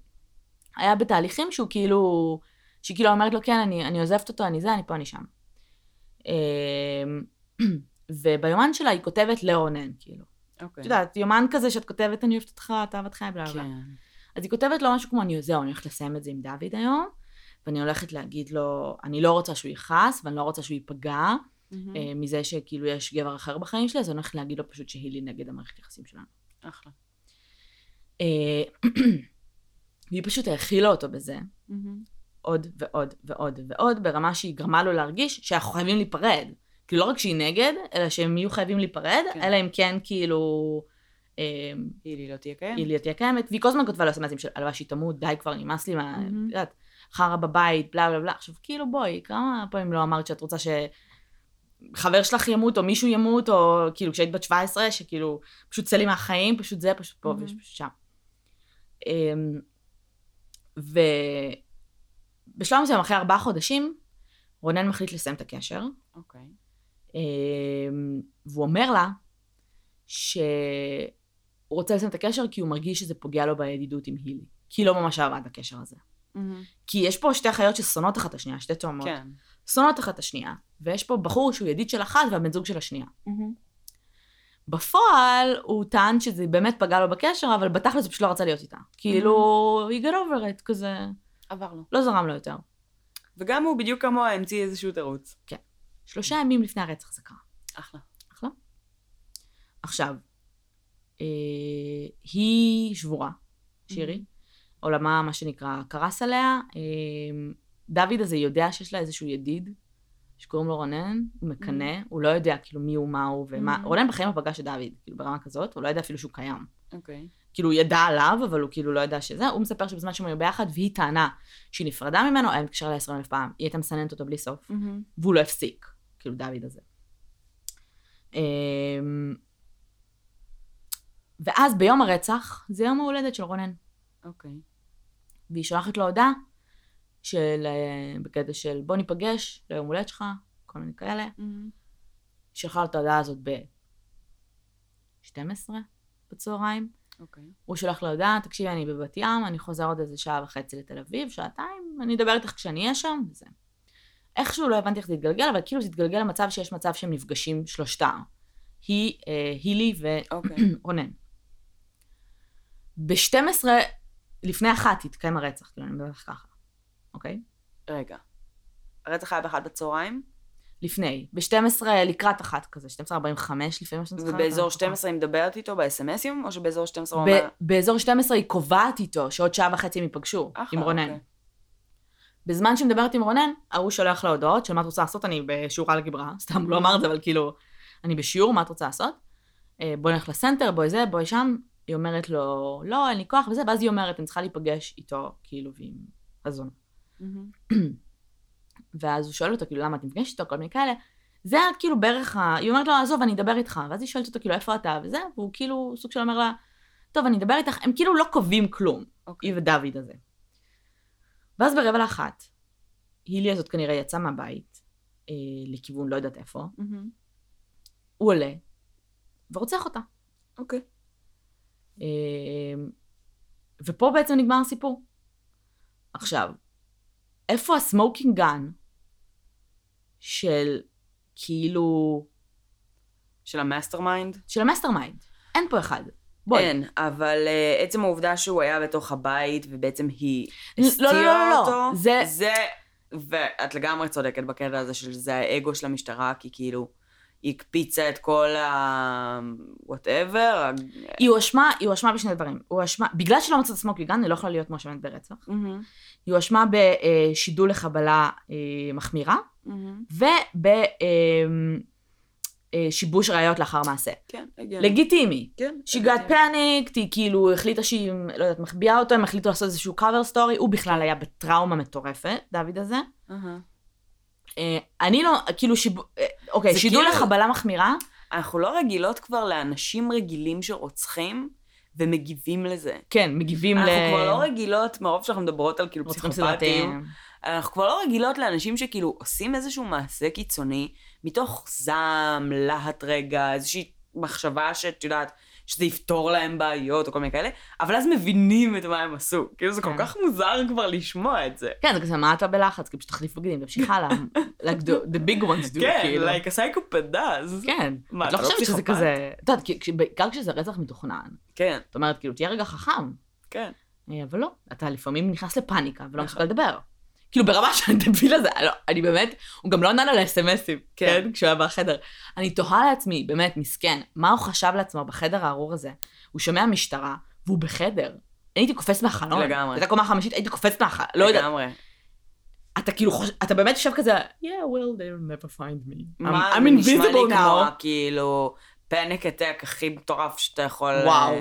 היה בתהליכים שהוא כאילו, שהיא כאילו אומרת לו, כן, אני, אני עוזבת אותו, אני זה, אני פה, אני שם. Um, וביומן שלה היא כותבת לרונן, כאילו. אוקיי. את יודעת, יומן כזה שאת כותבת, אני אוהבת אותך, את אהבת חיי, בלה בלה. כן. אז היא כותבת לו משהו כמו, אני זהו, אני הולכת לסיים את זה עם דוד היום, ואני הולכת להגיד לו, אני לא רוצה שהוא יכעס, ואני לא רוצה שהוא ייפגע. אה, מזה שכאילו יש גבר אחר בחיים שלי, אז אני הולכת להגיד לו פשוט שהילי נגד המערכת יחסים שלנו. אחלה. אה, והיא פשוט האכילה אותו בזה, מהמם. עוד ועוד ועוד ועוד, ברמה שהיא גרמה לו להרגיש שאנחנו חייבים להיפרד. כאילו לא רק שהיא נגד, אלא שהם יהיו חייבים להיפרד, כן. אלא אם כן כאילו... אה, הילי לא תהיה קיימת. היא לא תהיה קיימת, והיא כל הזמן כותבה לו אסמסים של הלוואי שהיא תמות, די כבר, נמאס לי מה... את יודעת, חרא בבית, בלה בלה בלה. עכשיו כאילו בואי, כמה פעמים לא אמרת שאת רוצה ש... חבר שלך ימות, או מישהו ימות, או כאילו כשהיית בת 17, שכאילו פשוט צא לי מהחיים, פשוט זה, פשוט פה. ופשוט שם. אמ, ובשלב מסוים, אחרי ארבעה חודשים, רונן מחליט לסיים את הקשר, אוקיי. אמ, והוא אומר לה שהוא רוצה לסיים את הקשר כי הוא מרגיש שזה פוגע לו בידידות עם הילי. כי היא לא ממש אהבה את הקשר הזה. מהמם. כי יש פה שתי אחיות ששונאות אחת את השנייה, שתי תאומות. כן. שונאות אחת את השנייה, ויש פה בחור שהוא ידיד של אחת והבן זוג של השנייה. מהמם. בפועל, הוא טען שזה באמת פגע לו בקשר, אבל בתכלס הוא פשוט לא רצה להיות איתה. כאילו, he got over it, כזה, עבר לו. לא זרם לו יותר. וגם הוא בדיוק כמוה המציא איזשהו תירוץ. שלושה ימים לפני הרצח זה קרה. אחלה. אחלה. עכשיו, אה, היא שבורה, שירי. עולמה, מה שנקרא, קרס עליה. אה, דוד הזה יודע שיש לה איזשהו ידיד, שקוראים לו רונן, הוא מקנא, הוא לא יודע כאילו מי הוא, מה הוא ומה, Mhm. רונן בחיים לא פגש את דוד, כאילו ברמה כזאת, הוא לא יודע אפילו שהוא קיים. אוקיי. כאילו ידע עליו, אבל הוא כאילו לא ידע שזה, הוא מספר שבזמן שהם היו ביחד, והיא טענה שהיא נפרדה ממנו, היה מתקשר אליה עשרים אלף פעם, היא הייתה מסננת אותו בלי סוף, מהמם. והוא לא הפסיק, כאילו דוד הזה. אמ, ואז ביום הרצח, זה יום ההולדת של רונן, אוקיי. והיא שולחת לו הודעה של, אה, בקטע של בוא ניפגש ליום הולדת שלך, כל מיני כאלה. היא שלחה לו את ההודעה הזאת 12 בצהריים. אוקיי. הוא שולח לו הודעה, תקשיבי, אני בבת ים, אני חוזר עוד איזה שעה וחצי לתל אביב, שעתיים, אני אדבר איתך כשאני אהיה שם, וזה. איכשהו לא הבנתי איך זה התגלגל, אבל כאילו זה התגלגל למצב שיש מצב שהם נפגשים שלושתם. היא, אה, הילי. ורונן. ב-12, לפני אחת התקיים הרצח, כאילו, אני מדברת ככה, אוקיי? רגע. הרצח היה באחד בצהריים, לפני. ב-12 לקראת אחת כזה, 12.45 לפעמים מה שאני צריכה. ובאזור לקחת. 12 היא מדברת איתו בסמסים, או שבאזור 12 הוא אומר... באזור 12 היא קובעת איתו שעוד שעה וחצי הם ייפגשו, עם רונן. אוקיי. בזמן שהיא מדברת עם רונן, ההוא שולח לה הודעות של מה את רוצה לעשות, אני בשיעור על הגברה, סתם לא אמר את זה, אבל כאילו, אני בשיעור, מה את רוצה לעשות? אה, בואי נלך לסנטר, בואי זה, בואי שם. היא אומרת לו, לא, אין לי כוח וזה, ואז היא אומרת, אני צריכה להיפגש איתו, כאילו, ועם הזונה. ואז הוא שואל אותו, כאילו, למה את נפגשת איתו, כל מיני כאלה. זה היה כאילו בערך ה... היא אומרת לו, עזוב, אני אדבר איתך. ואז היא שואלת אותו, כאילו, איפה אתה? וזה, והוא כאילו, סוג של אומר לה, טוב, אני אדבר איתך. הם כאילו לא קובעים כלום, אוקיי. היא ודוד הזה. ואז ברבע לאחת, הילי הזאת כנראה יצאה מהבית, אה, לכיוון לא יודעת איפה, מהמם. הוא עולה, ורוצח אותה. אוקיי. אה, ופה בעצם נגמר הסיפור. עכשיו, איפה ה smoking gun של כאילו, של ה mastermind? של ה mastermind? אין פה אחד. בואי. אין, אבל אה, עצם העובדה שהוא היה בתוך הבית, ובעצם היא לא, הסתירה לא, לא, לא, אותו, זה- זה... ואת לגמרי צודקת בקטע הזה של זה האגו של המשטרה, כי כאילו, היא הקפיצה את כל ה... whatever. היא הואשמה, היא הואשמה בשני דברים. היא הואשמה, בגלל שלא מצאת smoking gun, היא לא יכולה להיות מואשמת ברצח. היא הואשמה בשידול לחבלה אה, מחמירה, ובשיבוש ראיות לאחר מעשה. כן, הגיוני. לגיטימי. כן. לגיטימי. panicked, היא כאילו החליטה שהיא, לא יודעת, מחביאה אותו, הם החליטו לעשות איזשהו cover story, הוא בכלל היה בטראומה מטורפת, דוד הזה. אה, אני לא, כאילו, שיב... אה, אוקיי, שידול כאילו- לחבלה מחמירה, אנחנו לא רגילות כבר לאנשים רגילים שרוצחים ומגיבים לזה. כן, מגיבים ל... אנחנו כבר לא רגילות, מרוב שאנחנו מדברות על כאילו פסיכופטים. אנחנו כבר לא רגילות לאנשים שכאילו עושים איזשהו מעשה קיצוני, מתוך זעם, להט רגע, איזושהי מחשבה שאת יודעת, שזה יפתור להם בעיות או כל מיני כאלה, אבל אז מבינים את מה הם עשו. כאילו זה כל כן. כך מוזר כבר לשמוע את זה. כן, זה כזה, מה אתה בלחץ? כאילו, פשוט תחליף בגדים, תמשיך הלאה. like the, the big ones do, כן, כאילו. like a psychopath does. כן. מה, לא אתה לא חושבת שזה? כזה... את יודעת, כי- בעיקר כשזה רצח מתוכנן. כן, זאת אומרת, כאילו, תהיה רגע חכם. כן. אה, אבל לא, אתה לפעמים נכנס לפאניקה ולא נכון. מסוגל לדבר. כאילו ברמה של הדביל הזה, לא, אני באמת, הוא גם לא ענה על האס.אם.אסים, כן. כן, כשהוא היה בחדר. אני תוהה לעצמי, באמת, מסכן, מה הוא חשב לעצמו בחדר הארור הזה? הוא שומע משטרה, והוא בחדר. אני הייתי קופצת מהחלון. לגמרי. הייתה קומה חמישית, הייתי קופצת מהחלון, לא יודעת. לגמרי. אתה כאילו חושב, אתה באמת יושב כזה, yeah, well, they'll never find me. מה, I'm, I'm זה נשמע לי invisible כמו now. כאילו פניק אטק הכי מטורף שאתה יכול... וואו, אה,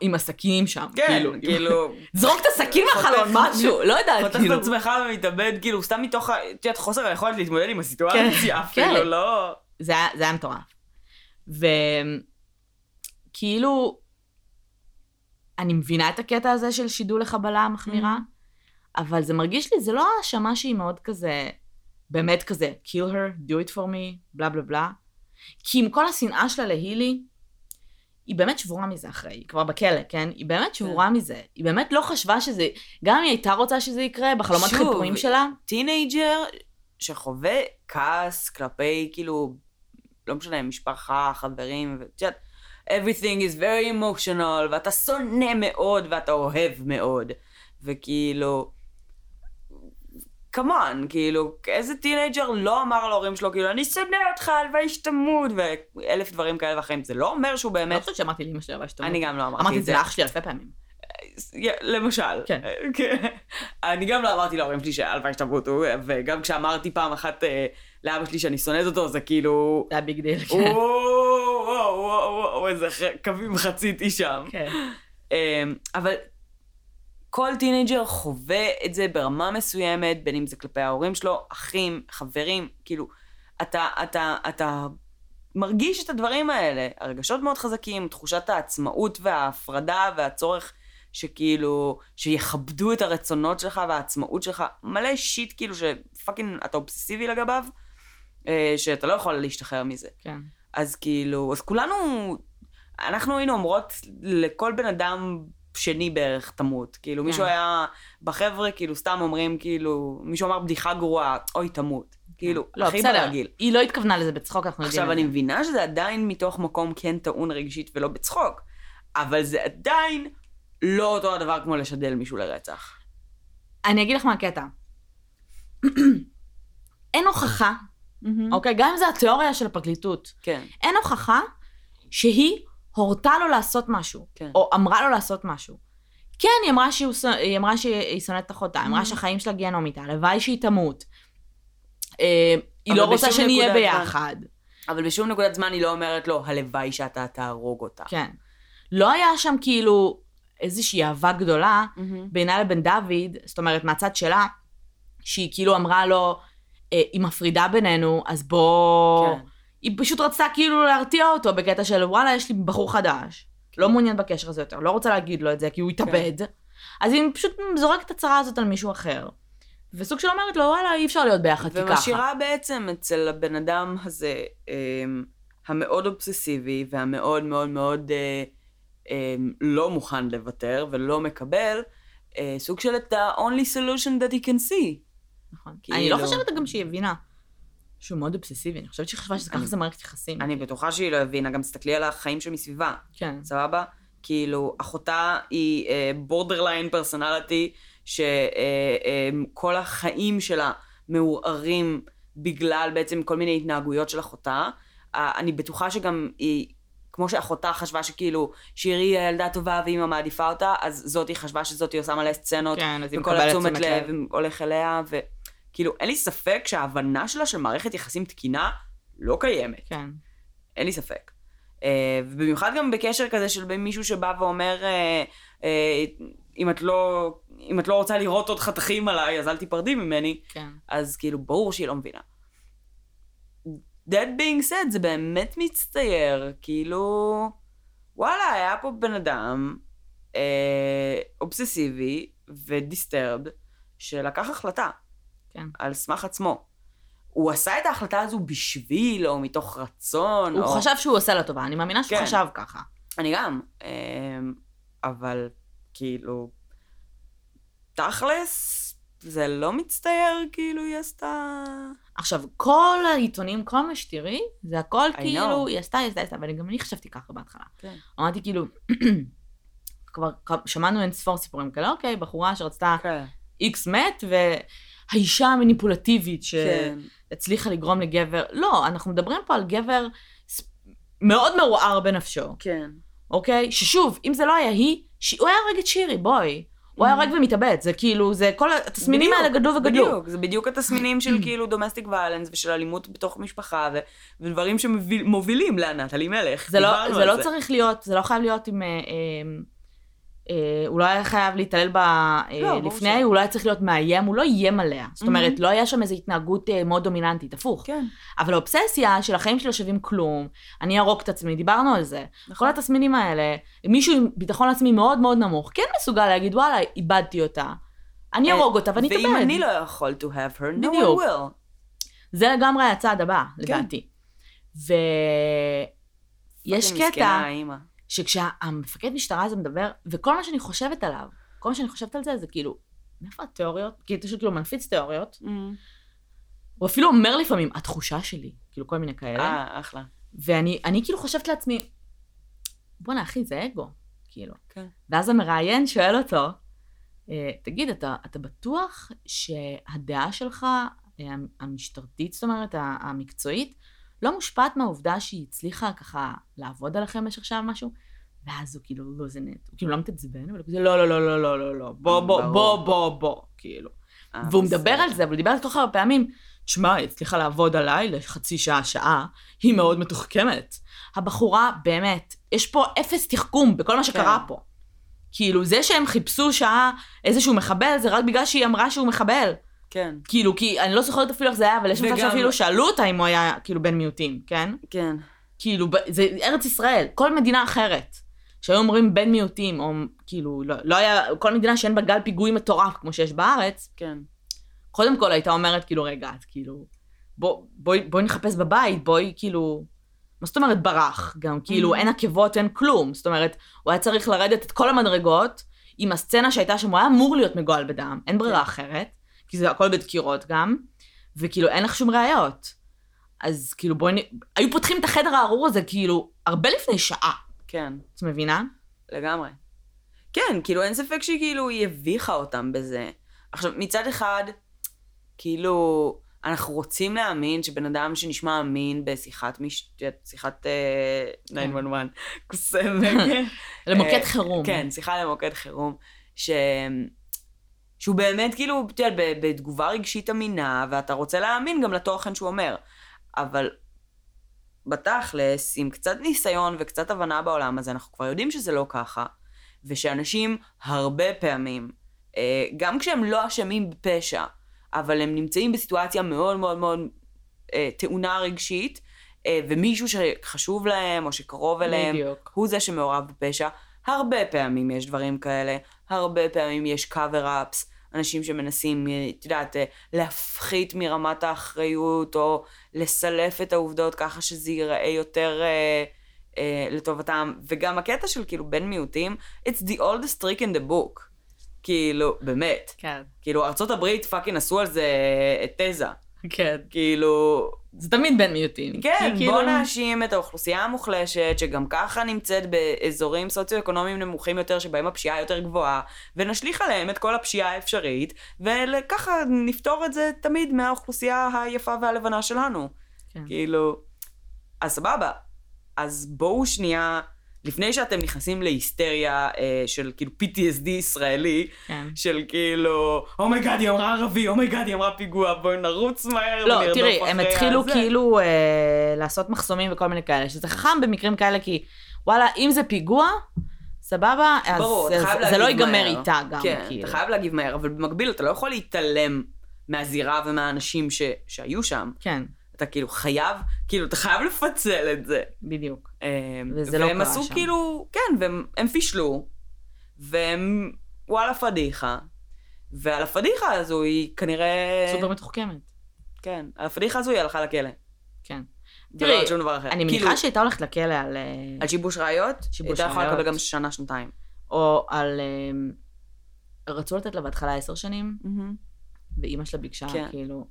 עם הסכינים שם, כן, כאילו. כאילו... זרוק את הסכין מהחלון, משהו, לא יודעת, חותך את כאילו. עצמך ומתאבד, כאילו, סתם מתוך, את יודעת, חוסר היכולת להתמודד עם הסיטואציה, כן. אפילו לא... זה היה, זה היה מטורף. וכאילו, אני מבינה את הקטע הזה של שידול לחבלה מחמירה, אבל זה מרגיש לי, זה לא האשמה שהיא מאוד כזה, באמת כזה, kill her, do it for me, בלה בלה בלה. כי עם כל השנאה שלה להילי, היא באמת שבורה מזה אחרי, היא כבר בכלא, כן? היא באמת שבורה מזה. היא באמת לא חשבה שזה, גם אם היא הייתה רוצה שזה יקרה, בחלומות שוב, חבויים שלה, teenager שחווה כעס כלפי, כאילו, לא משנה, משפחה, חברים, ואת יודעת, everything is very emotional, ואתה שונא מאוד ואתה אוהב מאוד, וכאילו, כמובן, כאילו, איזה teenager לא אמר להורים שלו, כאילו, אני שונא אותך, הלוואי שתמות, ואלף דברים כאלה ואחרים, זה לא אומר שהוא אני לא באמת, חושבת שאמרתי לאמא שלי, אבל שתמות. אני גם לא אמרתי אמרתי את את זה זה. לאח שלי אלפי פעמים. למשל. כן. אני גם לא אמרתי להורים שלי שהלוואי שתמותו, וגם כשאמרתי פעם אחת אה, לאבא שלי שאני שונאת אותו, זה כאילו... זה היה big deal, וואו, כן. וואו, וואו, וואו, איזה קווים חציתי שם. כן. אמ, אבל כל teenager חווה את זה ברמה מסוימת, בין אם זה כלפי ההורים שלו, אחים, חברים, כאילו, אתה, אתה, אתה מרגיש את הדברים האלה. הרגשות מאוד חזקים, תחושת העצמאות וההפרדה והצורך שכאילו, שיכבדו את הרצונות שלך והעצמאות שלך, מלא shit כאילו ש fucking אתה אובססיבי לגביו, אה, שאתה לא יכול להשתחרר מזה. כן. אז כאילו, אז כולנו, אנחנו היינו אומרות לכל בן אדם שני בערך תמות. כאילו, כן. מישהו היה, בחבר'ה, כאילו, סתם אומרים, כאילו, מישהו אמר בדיחה גרועה, אוי, תמות. כאילו, לא, הכי בסדר, ברגיל. היא לא התכוונה לזה בצחוק, אנחנו יודעים. עכשיו, אני. מבינה שזה עדיין מתוך מקום כן טעון רגשית ולא בצחוק, אבל זה עדיין לא אותו הדבר כמו לשדל מישהו לרצח. אני אגיד לך מה הקטע. אין הוכחה, אוקיי? גם אם זה התיאוריה של הפרקליטות, כן, אין הוכחה שהיא הורתה לו לעשות משהו, כן. או אמרה לו לעשות משהו. כן, היא אמרה שהיא, היא, אמרה שהיא שונאת את אחותה, היא אמרה Mhm. שהחיים שלה גיהנומית, הלוואי שהיא תמות. אה, היא לא רוצה שנהיה ביחד. אבל בשום נקודת זמן היא לא אומרת לו, הלוואי שאתה תהרוג אותה. כן. לא היה שם כאילו איזושהי אהבה גדולה מהמם. בינה לבין דוד, זאת אומרת, מהצד שלה, שהיא כאילו אמרה לו, אה, היא מפרידה בינינו, אז בוא... כן. היא פשוט רצתה כאילו להרתיע אותו בקטע של וואלה, יש לי בחור חדש, כן. לא מעוניין בקשר הזה יותר, לא רוצה להגיד לו את זה כי הוא יתאבד. אז היא פשוט זורקת את הצרה הזאת על מישהו אחר. וסוג של אומרת לו, וואלה, אי אפשר להיות ביחד, ככה. ומשאירה בעצם אצל הבן אדם הזה, אמ, המאוד אובססיבי והמאוד מאוד מאוד אה, אמ, לא מוכן לוותר ולא מקבל, אה, סוג של את ה-only solution that he can see. נכון. כאילו- אני לא חושבת גם שהיא הבינה שהוא מאוד אובססיבי, אני חושבת שהיא חשבה שככה אני- זה מערכת יחסים. אני בטוחה שהיא לא הבינה, גם תסתכלי על החיים שמסביבה, כן. סבבה? כאילו, אחותה היא בורדרליין פרסונליטי, שכל החיים שלה מעורערים בגלל בעצם כל מיני התנהגויות של אחותה. אני בטוחה שגם היא, כמו שאחותה חשבה שכאילו שירי היא הילדה הטובה ואימא מעדיפה אותה, אז זאתי חשבה שזאתי עושה מלא סצנות, כן, אז היא מקבלת תשומת לב לב. הולך אליה, וכאילו, אין לי ספק שההבנה שלה של מערכת יחסים תקינה לא קיימת. כן. אין לי ספק. Uh, ובמיוחד גם בקשר כזה של מישהו שבא ואומר, uh, uh, אם את לא, אם את לא רוצה לראות עוד חתכים עליי, אז אל תיפרדי ממני, כן. אז כאילו, ברור שהיא לא מבינה. That being said, זה באמת מצטייר, כאילו, וואלה, היה פה בן אדם אה, אובססיבי ודיסטרבד, שלקח החלטה כן. על סמך עצמו. הוא עשה את ההחלטה הזו בשביל, או מתוך רצון, הוא או... חשב שהוא עושה לה טובה, אני מאמינה שהוא כן. חשב ככה. אני גם. אמ, אבל כאילו, תכלס, זה לא מצטייר כאילו היא עשתה... עכשיו, כל העיתונים, כל מה שתראי, זה הכל I כאילו, know. היא עשתה, היא עשתה, היא עשתה, וגם אני חשבתי ככה בהתחלה. כן. אמרתי כאילו, כבר שמענו אין ספור סיפורים כאלה, אוקיי, בחורה שרצתה כן. איקס מת, והאישה המניפולטיבית כן. שהצליחה לגרום לגבר, לא, אנחנו מדברים פה על גבר מאוד מעורער בנפשו, כן. אוקיי? ששוב, אם זה לא היה היא, ש... הוא היה הורג את שירי, בואי. הוא היה Mhm. הורג ומתאבד, זה כאילו, זה כל התסמינים בדיוק, האלה גדלו וגדלו. בדיוק, זה בדיוק התסמינים של כאילו דומסטיק ויילנס ושל אלימות בתוך משפחה, ו- ודברים שמובילים לענת אלימלך. זה לא, זה לא צריך להיות, זה לא חייב להיות עם... אה, אה, הוא לא היה חייב להתעלל בה אה, לא, לפני, שלא. הוא לא היה צריך להיות מאיים, הוא לא איים עליה. זאת Mhm. אומרת, לא היה שם איזו התנהגות אה, מאוד דומיננטית, הפוך. כן, אבל האובססיה של החיים שלי שווים כלום, אני אהרוג את עצמי, דיברנו על זה. כל נכון. התסמינים האלה, מישהו עם ביטחון עצמי מאוד מאוד נמוך, כן מסוגל להגיד, וואלה, איבדתי אותה. אני ארוג אותה ואני אתאבד. ואם אני לא יכול to have her, no one will. זה לגמרי הצעד הבא, כן. לדעתי. ויש מסכנה קטע האמא. שכשהמפקד משטרה הזה מדבר, וכל מה שאני חושבת עליו, כל מה שאני חושבת על זה, זה כאילו, מאיפה התיאוריות? כי אתה כאילו מנפיץ תיאוריות, הוא אפילו אומר לפעמים, התחושה שלי, כאילו כל מיני כאלה. אה, אחלה. ואני אני כאילו חושבת לעצמי, בואנה אחי, זה אגו, כאילו. כן. ואז המראיין שואל אותו, "אה, תגיד, אתה, אתה בטוח שהדעה שלך, אה, המשטרתית, זאת אומרת, המקצועית, לא מושפעת מהעובדה שהיא הצליחה ככה לעבוד עליכם במשך שעה משהו? ואז הוא כאילו לוזנט, הוא כאילו לא מתעצבן, אבל הוא כזה, לא, לא, לא, לא, לא, לא, לא, בוא, בוא, ברור. בוא, בוא, בוא, כאילו. אה, והוא. מדבר על זה, אבל הוא דיבר על זה כל כך הרבה פעמים. תשמע, היא הצליחה לעבוד עליי לחצי שעה, שעה, היא מאוד מתוחכמת. הבחורה, באמת, יש פה אפס תחכום בכל מה שקרה כן. פה. כאילו, זה שהם חיפשו שעה איזשהו מחבל, זה רק בגלל שהיא אמרה שהוא מחבל. כן, כאילו, כי אני לא זוכרת אפילו איך זה היה, אבל יש מצב וגם- שאפילו שאלו אותה אם הוא היה, כאילו, בן מיעוטים, כן? כן. כאילו, זה ארץ ישראל, כל מדינה אחרת. שהיו אומרים בן מיעוטים, או כאילו, לא, לא היה, כל מדינה שאין בה גל פיגועים מטורף כמו שיש בארץ, כן. קודם כל הייתה אומרת, כאילו, רגע, את כאילו, בוא, בואי, בואי נחפש בבית, בואי, כאילו, מה זאת אומרת ברח? גם כאילו Mhm. אין עקבות, אין כלום. זאת אומרת, הוא היה צריך לרדת את כל המדרגות עם הסצנה שהייתה שם, הוא היה אמור להיות מגואל בדם, אין ברירה כן. אחרת, כי זה הכל בדקירות גם, וכאילו אין לך שום ראיות. אז כאילו בואי, היו פותחים את החדר הארור הזה כאילו הרבה לפני שעה, כן, את מבינה? לגמרי. כן, כאילו אין ספק שהיא כאילו, היא הביכה אותם בזה. עכשיו, מצד אחד, כאילו, אנחנו רוצים להאמין שבן אדם שנשמע אמין בשיחת מש... שיחת אה, 911, קוסם, למוקד אה, חירום. כן, שיחה למוקד חירום, ש... שהוא באמת כאילו, אתה יודע, בתגובה רגשית אמינה, ואתה רוצה להאמין גם לתוכן שהוא אומר. אבל בתכלס, עם קצת ניסיון וקצת הבנה בעולם הזה, אנחנו כבר יודעים שזה לא ככה, ושאנשים הרבה פעמים, אה, גם כשהם לא אשמים בפשע, אבל הם נמצאים בסיטואציה מאוד מאוד מאוד אה, טעונה רגשית, אה, ומישהו שחשוב להם או שקרוב אליהם, בדיוק. הוא זה שמעורב בפשע. הרבה פעמים יש דברים כאלה, הרבה פעמים יש cover-ups, אנשים שמנסים, אה, את יודעת, אה, להפחית מרמת האחריות, או לסלף את העובדות ככה שזה ייראה יותר אה, אה, לטובתם. וגם הקטע של כאילו בן מיעוטים, it's the oldest trick in the book. כאילו, באמת. כן. כאילו, ארצות הברית פאקינג עשו על זה אה, תזה. כן. כאילו, זה תמיד בן מיעוטים. כן, כאילו- בוא נאשים את האוכלוסייה המוחלשת, שגם ככה נמצאת באזורים סוציו-אקונומיים נמוכים יותר, שבהם הפשיעה יותר גבוהה, ונשליך עליהם את כל הפשיעה האפשרית, וככה נפתור את זה תמיד מהאוכלוסייה היפה והלבנה שלנו. כן. כאילו, אז סבבה. אז בואו שנייה, לפני שאתם נכנסים להיסטריה אה, של כאילו PTSD ישראלי, כן. של כאילו, אומייגאד, היא אמרה ערבי, אומייגאד, היא אמרה פיגוע, בואי נרוץ מהר לא, ונרדוף תראי, הם התחילו הזה." כאילו אה, לעשות מחסומים וכל מיני כאלה, שזה חכם במקרים כאלה, כי וואלה, אם זה פיגוע, סבבה, אז ברור, זה- לא ייגמר. איתה גם, כן, כאילו. אתה חייב להגיב מהר, אבל במקביל אתה לא יכול להתעלם מהזירה ומהאנשים ש... שהיו שם. כן, אתה כאילו חייב, כאילו, אתה חייב לפצל את זה. בדיוק. אמ, וזה לא והם קרה עשו שם. כאילו, כן, והם הם פישלו, והם, וואלה פדיחה. ועל הפדיחה הזו היא כנראה... סופר מתוחכמת. כן, על הפדיחה הזו היא הלכה לכלא. כן. ולא תראי, על שום דבר אחר. אני כאילו, מניחה שהייתה הולכת לכלא על... אה, על שיבוש ראיות, שיבוש הייתה יכולה. לקבל גם שנה, שנתיים. או על... אה, רצו לתת לה בהתחלה עשר שנים, ואימא שלה ביקשה, כן. כאילו...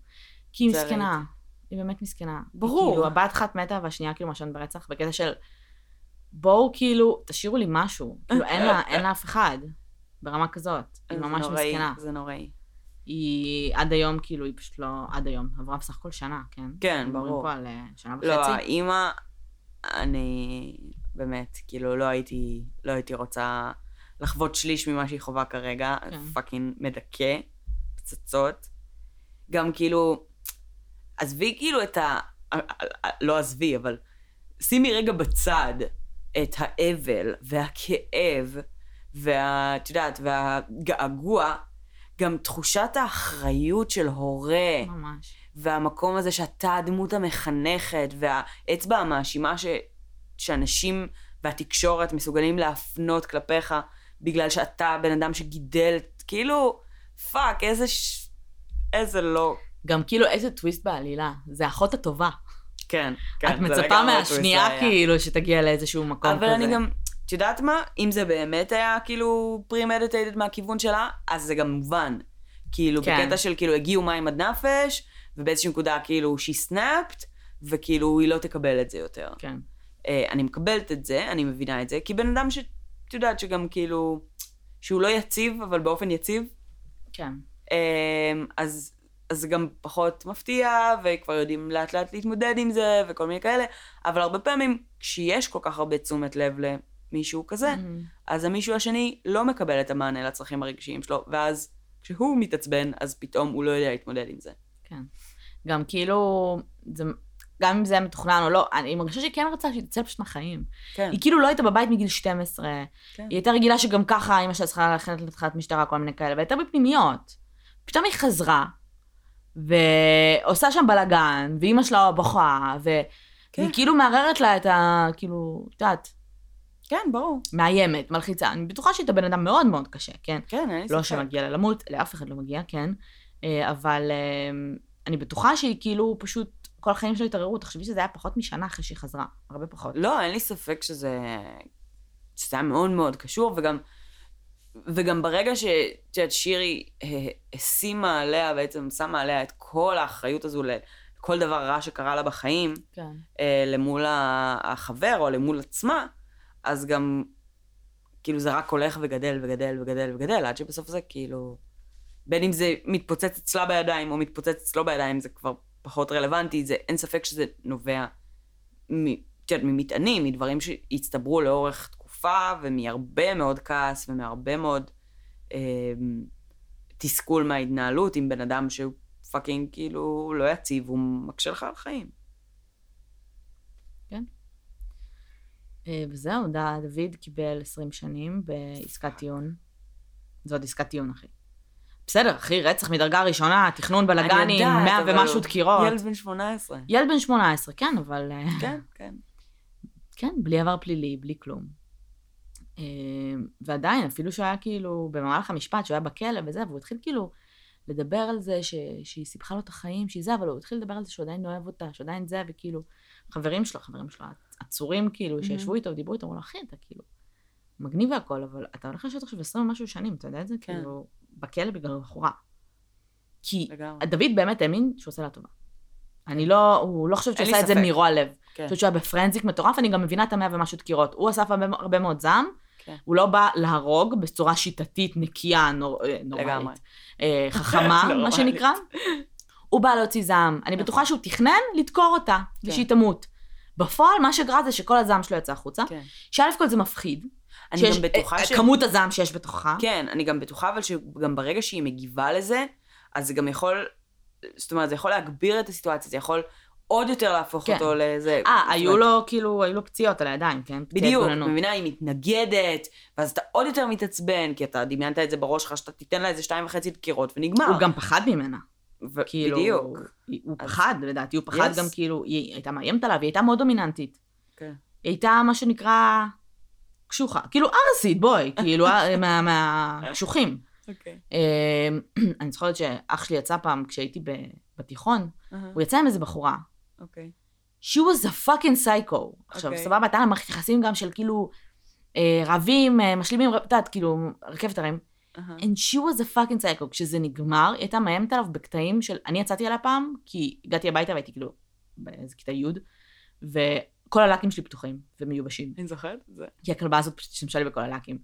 כי היא מסכנה. היא באמת מסכנה. ברור. כאילו, הבת אחת מתה והשנייה כאילו מעשנת ברצח, בקטע של... בואו כאילו, תשאירו לי משהו. כאילו, אין לה, אין לה אף אחד. ברמה כזאת. היא ממש נוראי, מסכנה. זה נוראי. היא עד היום, כאילו, היא פשוט לא... עד היום. עברה בסך הכל שנה, כן? כן, ברור. פה על אה, שנה לא, וחצי. האימא, אני באמת, כאילו, לא הייתי, לא הייתי רוצה לחוות שליש ממה שהיא חווה כרגע. כן. פאקינג מדכא, פצצות. גם כאילו, עזבי כאילו את ה... לא עזבי, אבל שימי רגע בצד את האבל והכאב וה... את יודעת, והגעגוע, גם תחושת האחריות של הורה. ממש. והמקום הזה שאתה הדמות המחנכת, והאצבע המאשימה ש... שאנשים והתקשורת מסוגלים להפנות כלפיך, בגלל שאתה הבן אדם שגידל, כאילו, fuck, איזה ש... איזה לא. גם כאילו איזה טוויסט בעלילה. זה האחות הטובה. כן, כן. את מצפה מהשנייה. כאילו שתגיע לאיזשהו מקום כזה. אבל אני גם, את יודעת מה? אם זה באמת היה כאילו פרי-מדיטיידד מהכיוון שלה, אז זה גם מובן. כאילו, כן. בקטע של כאילו הגיעו מים עד נפש, ובאיזושהי נקודה כאילו she snapped, וכאילו היא לא תקבל את זה יותר. כן. אה, אני מקבלת את זה, אני מבינה את זה, כי בן אדם שאת יודעת שגם כאילו, שהוא לא יציב, אבל באופן יציב, כן. אה, אז, אז זה גם פחות מפתיע, וכבר יודעים לאט לאט להתמודד עם זה, וכל מיני כאלה, אבל הרבה פעמים, כשיש כל כך הרבה תשומת לב למישהו כזה, מהמם. אז המישהו השני לא מקבל את המענה לצרכים הרגשיים שלו, ואז כשהוא מתעצבן, אז פתאום הוא לא יודע להתמודד עם זה. כן. גם כאילו, זה, גם אם זה היה מתוכנן או לא, אני מרגישה שהיא כן רצתה שהיא תצא פשוט מהחיים. כן. היא כאילו לא הייתה בבית מגיל 12, כן. היא הייתה רגילה שגם ככה אמא שלה צריכה ללכת לתחנת משטרה, כל מיני כאלה, והייתה בפנימיות. פתאום היא חזרה, ועושה שם בלאגן, ואימא שלה בוכה. כן. והיא כאילו מערערת לה את ה... כאילו, את יודעת, כן, ברור. מאיימת, מלחיצה. אני בטוחה שהיא הייתה בן אדם מאוד מאוד קשה, כן? כן, אין לי לא ספק. שמגיע לה למות, לאף אחד לא מגיע, כן? אה, אבל אה, אני בטוחה שהיא כאילו פשוט כל החיים שלה התערערו, תחשבי שזה היה פחות משנה אחרי שהיא חזרה, הרבה פחות. לא, אין לי ספק שזה, שזה היה מאוד מאוד קשור, וגם, וגם ברגע שאת שירי אה, השימה עליה, בעצם שמה עליה את כל האחריות הזו לכל דבר רע שקרה לה בחיים, כן. אה, למול החבר או למול עצמה, אז גם, כאילו זה רק הולך וגדל וגדל וגדל וגדל, עד שבסוף זה כאילו, בין אם זה מתפוצץ אצלה בידיים או מתפוצץ אצלו בידיים, זה כבר פחות רלוונטי, זה, אין ספק שזה נובע מ- ממטענים, מדברים שהצטברו לאורך תקופה, ומהרבה מאוד כעס ומהרבה מאוד אה, תסכול מההתנהלות עם בן אדם שהוא fucking כאילו לא יציב, הוא מקשה לך על חיים. אה, וזהו, דוד קיבל 20 שנים בעסקת טיעון. זאת עסקת טיעון, אחי. בסדר, אחי, רצח מדרגה ראשונה, תכנון בלאגנים, יודעת, 100 אבל ומשהו דקירות. ילד בן 18. ילד בן 18, כן, אבל... אה, כן, כן. כן, בלי עבר פלילי, בלי כלום. אה, ועדיין, אפילו שהוא היה כאילו, במהלך המשפט, שהוא היה בכלא וזה, והוא התחיל כאילו לדבר על זה ש... שהיא סיפחה לו את החיים, שהיא זה, אבל הוא התחיל לדבר על זה שהוא עדיין אוהב אותה, שהוא עדיין זה, וכאילו, חברים שלו, חברים שלו, עצורים כאילו, שישבו איתו ודיברו איתו, אמרו לו, אחי, אתה כאילו, מגניב והכל, אבל אתה הולך לשבת עכשיו 20 ומשהו שנים, אתה יודע את זה? כן. כאילו, בכלא בגלל בחורה. כי לגמרי. דוד באמת האמין שהוא עושה לה טובה. אני לא, הוא לא חושבת שהוא עשה את זה. מרוע לב. כן. אני חושבת שהוא היה בפרנזיק מטורף, אני גם מבינה את המאה ומשהו דקירות. הוא אסף הרבה, הרבה מאוד זעם, כן. הוא לא בא להרוג בצורה שיטתית, נקייה, נור, אה, נוראית. לגמרי. אה, חכמה, מה נורמלית. שנקרא. הוא בא להוציא זעם. אני נכון. בטוחה שהוא תכנן לדקור אותה, כן. ושהיא תמות. בפועל, מה שקרה זה שכל הזעם שלו יצא החוצה, כן. שא' כל זה מפחיד. אני שיש- גם בטוחה אה, ש... כמות הזעם שיש בתוכה. כן, אני גם בטוחה, אבל שגם ברגע שהיא מגיבה לזה, אז זה גם יכול, זאת אומרת, זה יכול להגביר את הסיטואציה, זה יכול עוד יותר להפוך כן. אותו לזה. אה, היו לו, כאילו, היו לו פציעות על הידיים, כן? בדיוק. מבינה, היא מתנגדת, ואז אתה עוד יותר מתעצבן, כי אתה דמיינת את זה בראש שלך, שאתה תיתן לה איזה שתיים וחצי דקירות, ונגמר. הוא גם פחד ממנה. ו- כאילו, בדיוק. הוא אז- פחד, לדעתי, הוא פחד Yes. גם כאילו, היא הייתה מאיימת עליו, היא הייתה מאוד דומיננטית. כן. היא הייתה מה שנקרא קשוחה. כאילו ארסית, בואי, כאילו, אה, מה- מהקשוחים. אוקיי. אה, אני זוכרת שאח שלי יצא פעם, כשהייתי ב- בתיכון, אהה, הוא יצא עם איזה בחורה. אוקיי. She was a fucking psycho. עכשיו, אוקיי. סבבה, הייתה לה מערכת יחסים גם של כאילו, אה, רבים, אה, משלימים, את יודעת, כאילו, רכבת הרים. אהה. And she was a fucking psycho. כשזה נגמר, היא הייתה מאיימת עליו בקטעים של... אני יצאתי עליה פעם, כי הגעתי הביתה והייתי כאילו באיזה כיתה י', וכל הלקים שלי פתוחים ומיובשים. אני זוכרת את זה. כי הכלבה הזאת פשוט השתמשה לי בכל הלקים.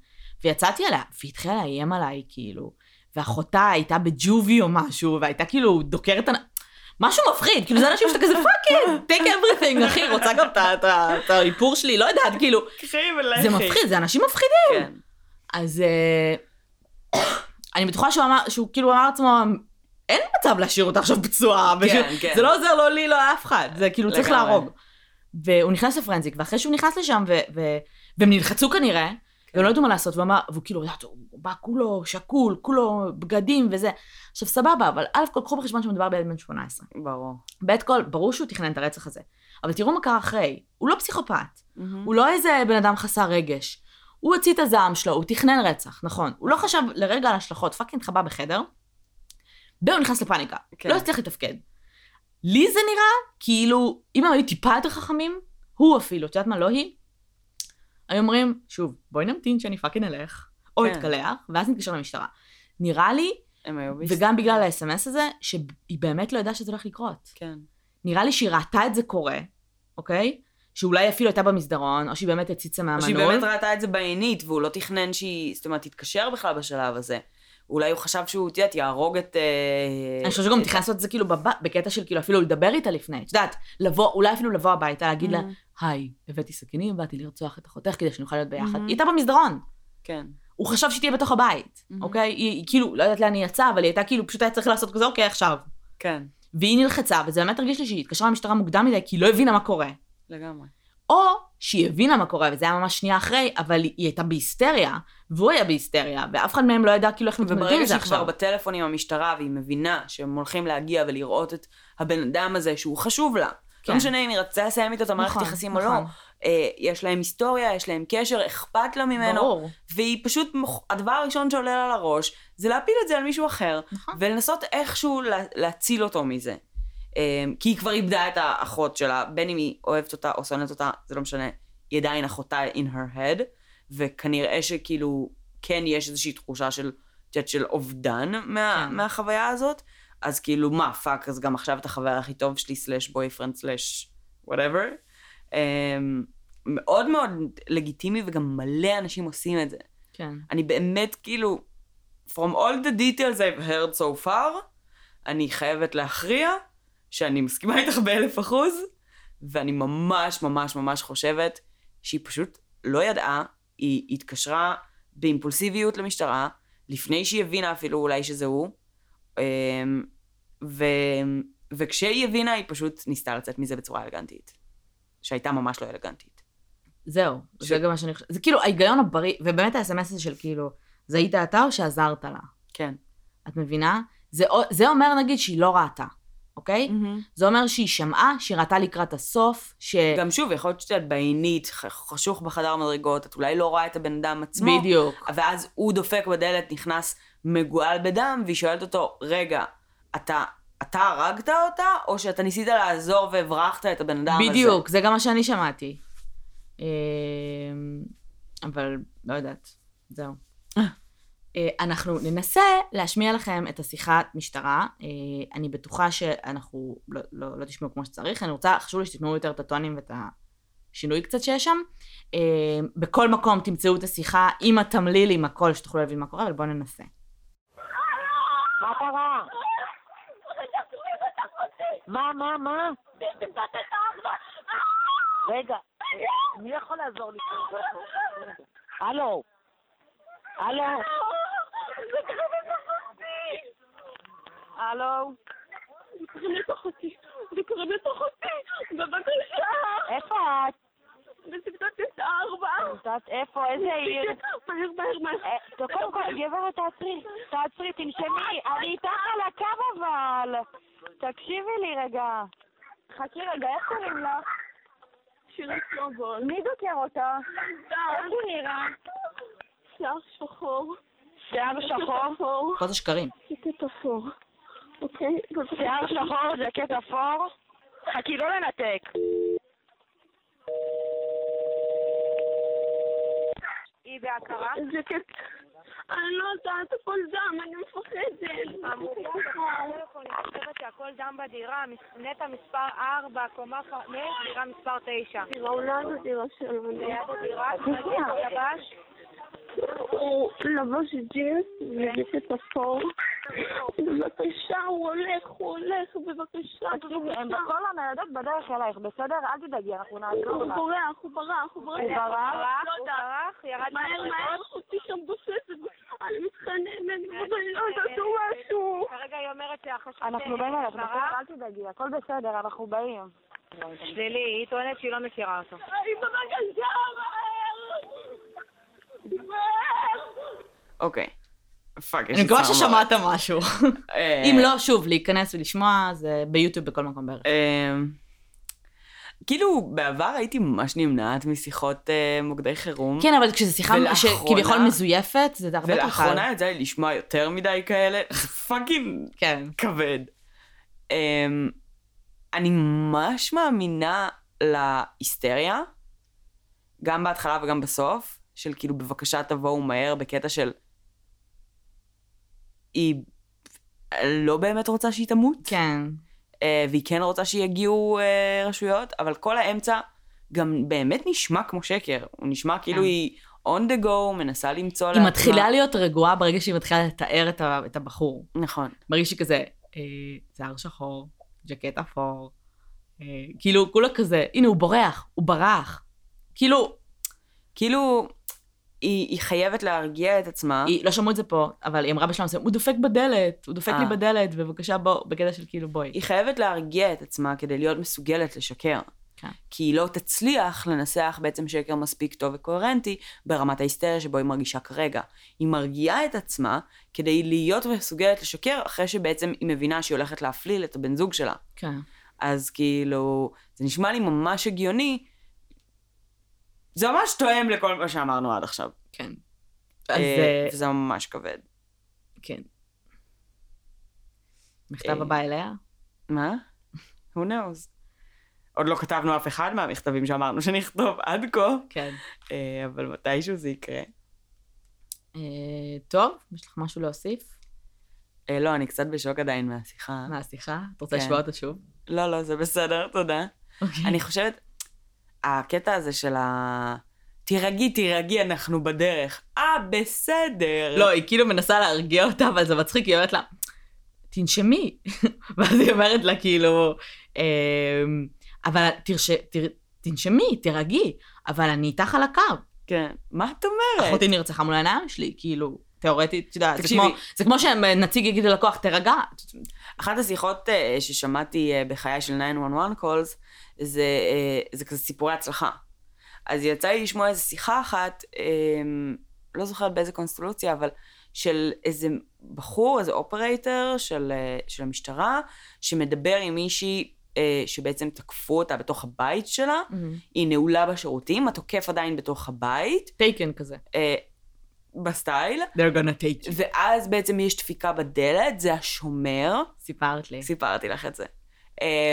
ויצאתי עליה, והיא התחילה לאיים עליי, כאילו, ואחותה הייתה בג'ובי או משהו, והייתה כאילו דוקרת... משהו מפחיד, כאילו זה אנשים שאתה כזה fucking, take everything, אחי, רוצה גם את האיפור שלי, לא יודעת, כאילו. זה מפחיד, זה אנשים מפחידים. כן. אז אה, אני בטוחה שהוא אמר, שהוא כאילו אמר לעצמו, אין מצב להשאיר אותה עכשיו פצועה. כן, כן. זה לא עוזר לא לי, לא לאף אחד. זה כאילו צריך. להרוג. והוא נכנס ל frenzy, ואחרי שהוא נכנס לשם, ו- ו- והם נלחצו כנראה. והם לא ידעו מה לעשות, והוא אמר, והוא כאילו, הוא בא כולו שקול, כולו בגדים וזה. עכשיו, סבבה, אבל א' כל קחו בחשבון שמדובר בילד בן 18. ברור. ב' כל, ברור שהוא תכנן את הרצח הזה. אבל תראו מה קרה אחרי. הוא לא פסיכופת. מהמם. הוא לא איזה בן אדם חסר רגש. הוא הוציא את הזעם שלו, הוא תכנן רצח, נכון. הוא לא חשב לרגע על השלכות, fucking חבא בחדר, והוא נכנס לפאניקה. כן. לא הצליח לתפקד. לי זה נראה כאילו, אם הם היו טיפה יותר חכמים, הוא אפילו, את יודעת מה, לא היא, היו אומרים, שוב, בואי נמתין שאני פאקינג אלך, או כן. אתקלח, ואז נתקשר למשטרה. נראה לי, וגם בגלל ה-SMS הזה, שהיא באמת לא ידעה שזה הולך לקרות. כן. נראה לי שהיא ראתה את זה קורה, אוקיי? שאולי אפילו הייתה במסדרון, או שהיא באמת הציצה או מהמנעול. שהיא באמת ראתה את זה בעינית, והוא לא תכנן שהיא, זאת אומרת, תתקשר בכלל בשלב הזה. אולי הוא חשב שהוא, את יודעת, יהרוג את... אה, אני חושבת שגם תכנן לעשות את זה כאילו. בקטע של כאילו אפילו לדבר איתה לפני. את יודעת, לבוא, אולי אפילו לבוא הביתה, להגיד לה, Mhm. היי, הבאתי סכינים, באתי לרצוח את אחותך כדי שנוכל להיות ביחד. Mhm. היא הייתה במסדרון. כן. הוא חשב שהיא תהיה בתוך הבית, Mhm. אוקיי? היא כאילו, לא יודעת לאן היא יצאה, אבל היא הייתה כאילו, פשוט היה צריך לעשות כזה, אוקיי, עכשיו. כן. והיא נלחצה, וזה באמת הרגיש לי שהיא התקשרה למשטרה מוקדם מדי, כי היא לא הבינה מה קורה. לגמרי. או שהיא הבינה מה קורה, וזה היה ממש שנייה אחרי, אבל היא הייתה בהיסטריה, והוא היה בהיסטריה, ואף אחד מהם לא ידע כאילו איך מתמודדים עם וברגע זה שהיא כבר עכשיו. בטלפון עם המשטרה, והיא מבינה שהם הולכים להגיע ולראות את הבן אדם הזה, שהוא חשוב לה. כן. לא משנה אם היא רצתה לסיים איתו את המערכת נכון, יחסים או נכון. לא. אה, יש להם היסטוריה, יש להם קשר, אכפת לה ממנו. ברור. והיא פשוט, הדבר הראשון שעולה לה לראש, זה להפיל את זה על מישהו אחר, נכון. ולנסות איכשהו לה, להציל אותו מזה. אמ, כי היא כבר איבדה את האחות שלה, בין אם היא אוהבת אותה או שונאת אותה, זה לא משנה, היא עדיין אחותה in her head, וכנראה שכאילו כן יש איזושהי תחושה של, את יודעת, של אובדן מה, כן. מהחוויה הזאת, אז כאילו מה, fuck, אז גם עכשיו את החבר הכי טוב שלי, slash boyfriend, slash whatever. מאוד מאוד לגיטימי, וגם מלא אנשים עושים את זה. כן. אני באמת כאילו, from all the details I've heard so far, אני חייבת להכריע שאני מסכימה איתך באלף אחוז, ואני ממש ממש ממש חושבת שהיא פשוט לא ידעה, היא התקשרה באימפולסיביות למשטרה, לפני שהיא הבינה אפילו אולי שזה הוא, אמ, ו... וכשהיא הבינה, היא פשוט ניסתה לצאת מזה בצורה אלגנטית. שהייתה ממש לא אלגנטית. זהו, ש- זה גם מה שאני חושבת. זה כאילו ההיגיון הבריא, ובאמת האס.אם.אס הזה של כאילו, זה היית אתה או שעזרת לה? כן. את מבינה? זה, זה אומר נגיד שהיא לא ראתה, אוקיי? זה אומר שהיא שמעה, שהיא ראתה לקראת הסוף, ש... גם שוב, יכול להיות שאת בעינית, חשוך בחדר מדרגות, את אולי לא רואה את הבן אדם עצמו. בדיוק. ואז הוא דופק בדלת, נכנס מגואל בדם, והיא שואלת אותו, רגע, אתה, אתה הרגת אותה, או שאתה ניסית לעזור והברחת את הבן אדם הזה? בדיוק, זה גם מה שאני שמעתי. אמ, אבל לא יודעת, זהו. אה, אנחנו ננסה להשמיע לכם את השיחת משטרה. אה, אני בטוחה שאנחנו לא, לא, לא תשמעו כמו שצריך. אני רוצה, חשוב לי שתשמעו יותר את הטונים ואת השינוי קצת שיש שם. אה, בכל מקום תמצאו את השיחה עם התמליל, עם הכל, שתוכלו להבין מה קורה, אבל בואו ננסה. מה קרה? מה, מה, מה? רגע, מי יכול לעזור לי? הלו? הלו? הלו? זה קורה אותי, זה קורה אותי, בבקשה. איפה את? בסבתות ארבע. את איפה? איזה עיר? מהר, מהר, מהר. אה, טוב, קודם כל, גברת, תעצרי. תעצרי, תנשמי. אני איתך על הקו אבל. תקשיבי לי רגע. חכי רגע, איך קוראים לך? שירי סלובול. מי דוקר אותה? איך היא נראה? שיער שחור. שיער שחור? פה זה שקרים. שקט אפור. אוקיי? שיער שחור, ז'קט אפור? חכי, לא לנתק. היא בהכרה? ז'קט... אני לא יודעת, הכל דם, אני מפחדת. אני חושבת שהכל דם בדירה, נטע מספר 4, קומה 5, דירה מספר 9. דירה, אולי זו דירה שלנו. ליד הדירה, הוא לבש ג'ינס וז'קט אפור. בבקשה, הוא הולך, הוא הולך, בבקשה. הם בכל הניידות בדרך אלייך, בסדר? אל תדאגי, אנחנו נעזור הוא לך. בורח, הוא ברח, הוא ברח. הוא ברח? לא הוא. ברח? ירד מהר, מהר? אחותי שם בוססת, אני מתחננת, אני לא יודעת הוא משהו. כרגע היא אומרת שהחשוד... אנחנו באים אליך, בסדר? אל תדאגי, הכל בסדר, אנחנו באים. שלילי, היא טוענת שהיא לא מכירה אותו. אני בבקשה. מהר. אוקיי. פאק, יש אני לי מקווה צער ששמעת משהו. אה, אם לא, שוב, להיכנס ולשמוע, זה ביוטיוב בכל מקום בערך. אמ, כאילו, בעבר הייתי ממש נמנעת משיחות אה, מוקדי חירום. כן, אבל כשזו שיחה ולאחרונה- שכביכול מזויפת, זה הרבה יותר קל. ולאחרונה יצא לי לשמוע יותר מדי כאלה, זה פאקינג כן. כבד. אמ, אני ממש מאמינה להיסטריה, גם בהתחלה וגם בסוף, של כאילו בבקשה תבואו מהר, בקטע של... היא לא באמת רוצה שהיא תמות, כן. אה, והיא כן רוצה שיגיעו אה, רשויות, אבל כל האמצע גם באמת נשמע כמו שקר. הוא נשמע כאילו כן. היא on the go, מנסה למצוא היא לעצמה- מתחילה להיות רגועה ברגע שהיא מתחילה לתאר את ה- את הבחור. נכון. ברגע שהיא כזה, אה, שיער שחור, ג'קט אפור, אה, כאילו, כולה כזה, הנה, הוא בורח, הוא ברח. כאילו, כאילו, היא, היא חייבת להרגיע את עצמה. היא, לא שמעו את זה פה, אבל היא אמרה בשלב מסוים, הוא דופק בדלת, הוא דופק לי אה. בדלת, בבקשה בוא, בקטע של כאילו בואי. היא חייבת להרגיע את עצמה כדי להיות מסוגלת לשקר. כן. כי היא לא תצליח לנסח בעצם שקר מספיק טוב וקוהרנטי ברמת ההיסטריה שבו היא מרגישה כרגע. היא מרגיעה את עצמה כדי להיות מסוגלת לשקר אחרי שבעצם היא מבינה שהיא הולכת להפליל את הבן זוג שלה. כן. אז כאילו, זה נשמע לי ממש הגיוני. זה ממש תואם לכל מה שאמרנו עד עכשיו. כן. אז אה, אה, וזה ממש כבד. כן. מכתב אה, הבא אליה? מה? who knows. עוד לא כתבנו אף אחד מהמכתבים שאמרנו שנכתוב עד כה, כן. אה, אבל מתישהו זה יקרה. אה, טוב, יש לך משהו להוסיף אה, לא, אני קצת בשוק עדיין מהשיחה. מהשיחה? את רוצה כן. לשמוע אותה שוב? לא, לא, זה בסדר, תודה. אוקיי. אני חושבת, הקטע הזה של ה... תירגעי, תירגעי, אנחנו בדרך. אה, בסדר. לא, היא כאילו מנסה להרגיע אותה, אבל זה מצחיק, היא אומרת לה, תנשמי. ואז היא אומרת לה, כאילו, אמ, אבל תרש... תר... תנשמי, תירגעי, אבל אני איתך על הקו. כן. מה את אומרת? אחותי נרצחה מול העיניים שלי, כאילו, תיאורטית, את יודעת, זה. כמו- זה כמו שנציג יגיד ללקוח, תירגע. אחת השיחות אה, ששמעתי אה, בחיי של 911 calls, זה, אה, זה כזה סיפורי הצלחה. אז יצא לי לשמוע איזו שיחה אחת, אה, לא זוכרת באיזה קונסטלוציה, אבל של איזה בחור, איזה operator של, אה, של המשטרה, שמדבר עם מישהי אה, שבעצם תקפו אותה בתוך הבית שלה, היא נעולה בשירותים, התוקף עדיין בתוך הבית, Taken כזה. אה, ב style, They're gonna take you. ואז בעצם יש דפיקה בדלת, זה השומר, סיפרת לי. סיפרתי לך את זה.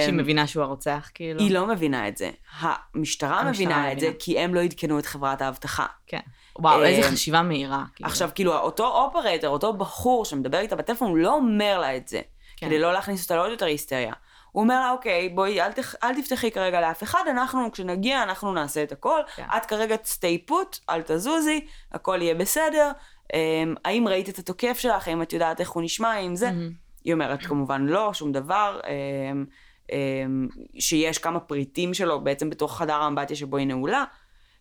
שהיא אמ, מבינה שהוא הרוצח, כאילו. היא לא מבינה את זה. המשטרה מבינה את זה. כי הם לא עדכנו את חברת האבטחה. כן. וואו, איזה אמ, חשיבה מהירה. כאילו. עכשיו, כאילו, אותו אופרטור, אותו בחור שמדבר איתה בטלפון, לא אומר לה את זה, כן. כדי לא להכניס אותה לעוד יותר היסטריה. הוא אומר לה, אוקיי, בואי, אל, תח, אל תפתחי כרגע לאף אחד, אנחנו, כשנגיע, אנחנו נעשה את הכל. כן. את כרגע stay put, אל תזוזי, הכל יהיה בסדר. אמ, האם ראית את התוקף שלך? האם את יודעת איך הוא נשמע? אם זה? מהמם. היא אומרת כמובן לא, שום דבר, אמ, אמ, שיש כמה פריטים שלו בעצם בתוך חדר האמבטיה שבו היא נעולה,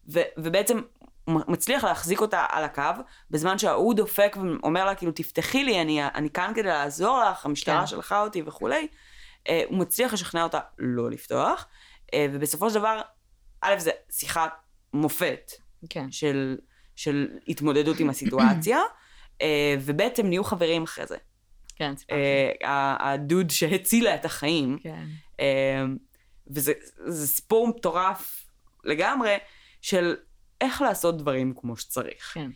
ו, ובעצם מצליח להחזיק אותה על הקו, בזמן שההוא דופק ואומר לה, כאילו, תפתחי לי, אני, אני כאן כדי לעזור לך, המשטרה כן. שלחה אותי וכולי. אה, הוא מצליח לשכנע אותה לא לפתוח, אה, ובסופו של דבר, א', זה שיחת מופת כן. של, של התמודדות עם הסיטואציה, אה, וב', הם נהיו חברים אחרי זה. כן, סיפרת לי. אה, הדוד שהצילה את החיים, כן. אה, וזה זה סיפור מטורף לגמרי של איך לעשות דברים כמו שצריך. כן.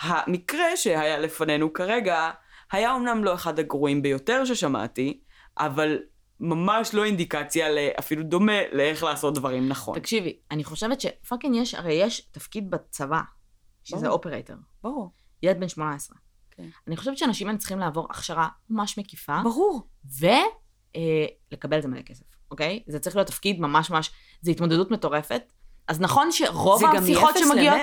המקרה שהיה לפנינו כרגע היה אומנם לא אחד הגרועים ביותר ששמעתי, אבל ממש לא אינדיקציה אפילו דומה לאיך לעשות דברים נכון. תקשיבי, אני חושבת שפאקינג יש, הרי יש תפקיד בצבא, שזה ברור. operator. ברור. ילד בן 18. כן. אני חושבת שאנשים האלה צריכים לעבור הכשרה ממש מקיפה, ברור. ולקבל את זה מלא כסף, אוקיי? זה צריך להיות תפקיד ממש ממש, זה התמודדות מטורפת. אז נכון שרוב השיחות שמגיעות.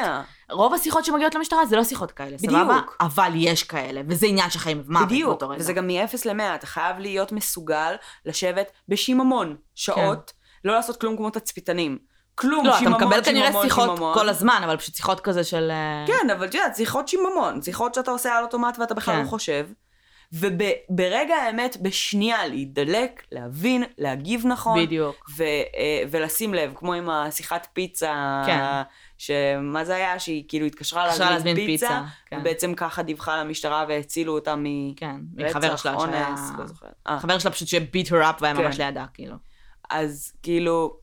רוב השיחות שמגיעות למשטרה זה לא שיחות כאלה, בדיוק. סבבה? אבל יש כאלה, וזה עניין של חיים ומוות בדיוק, באותו רגע. וזה גם מ-0 ל-100, אתה חייב להיות מסוגל לשבת בשיממון, שעות, לא לעשות כלום כמו תצפיתנים. כלום, כן. לא, אתה שיממון, מקבל כנראה שיממון, שיחות שיממון. כל הזמן, אבל פשוט שיחות כזה של... אה, כן, אבל את יודעת, שיחות שיממון, שיחות שאתה עושה על אוטומט ואתה בכלל כן. לא חושב. וברגע האמת, בשנייה להידלק, להבין, להגיב נכון. בדיוק. ו, אה, ולשים לב, כמו עם השיחת פיצה, כן. שמה זה היה? שהיא כאילו התקשרה להזמין להזמין פיצה, פיצה. כן. ובעצם ככה דיווחה למשטרה והצילו אותה מ... כן, מחבר שלה שהיה... אונס, לא זוכרת. אה, חבר שלה פשוט שביט her up והיה כן. ממש לידה, כאילו. אז כאילו,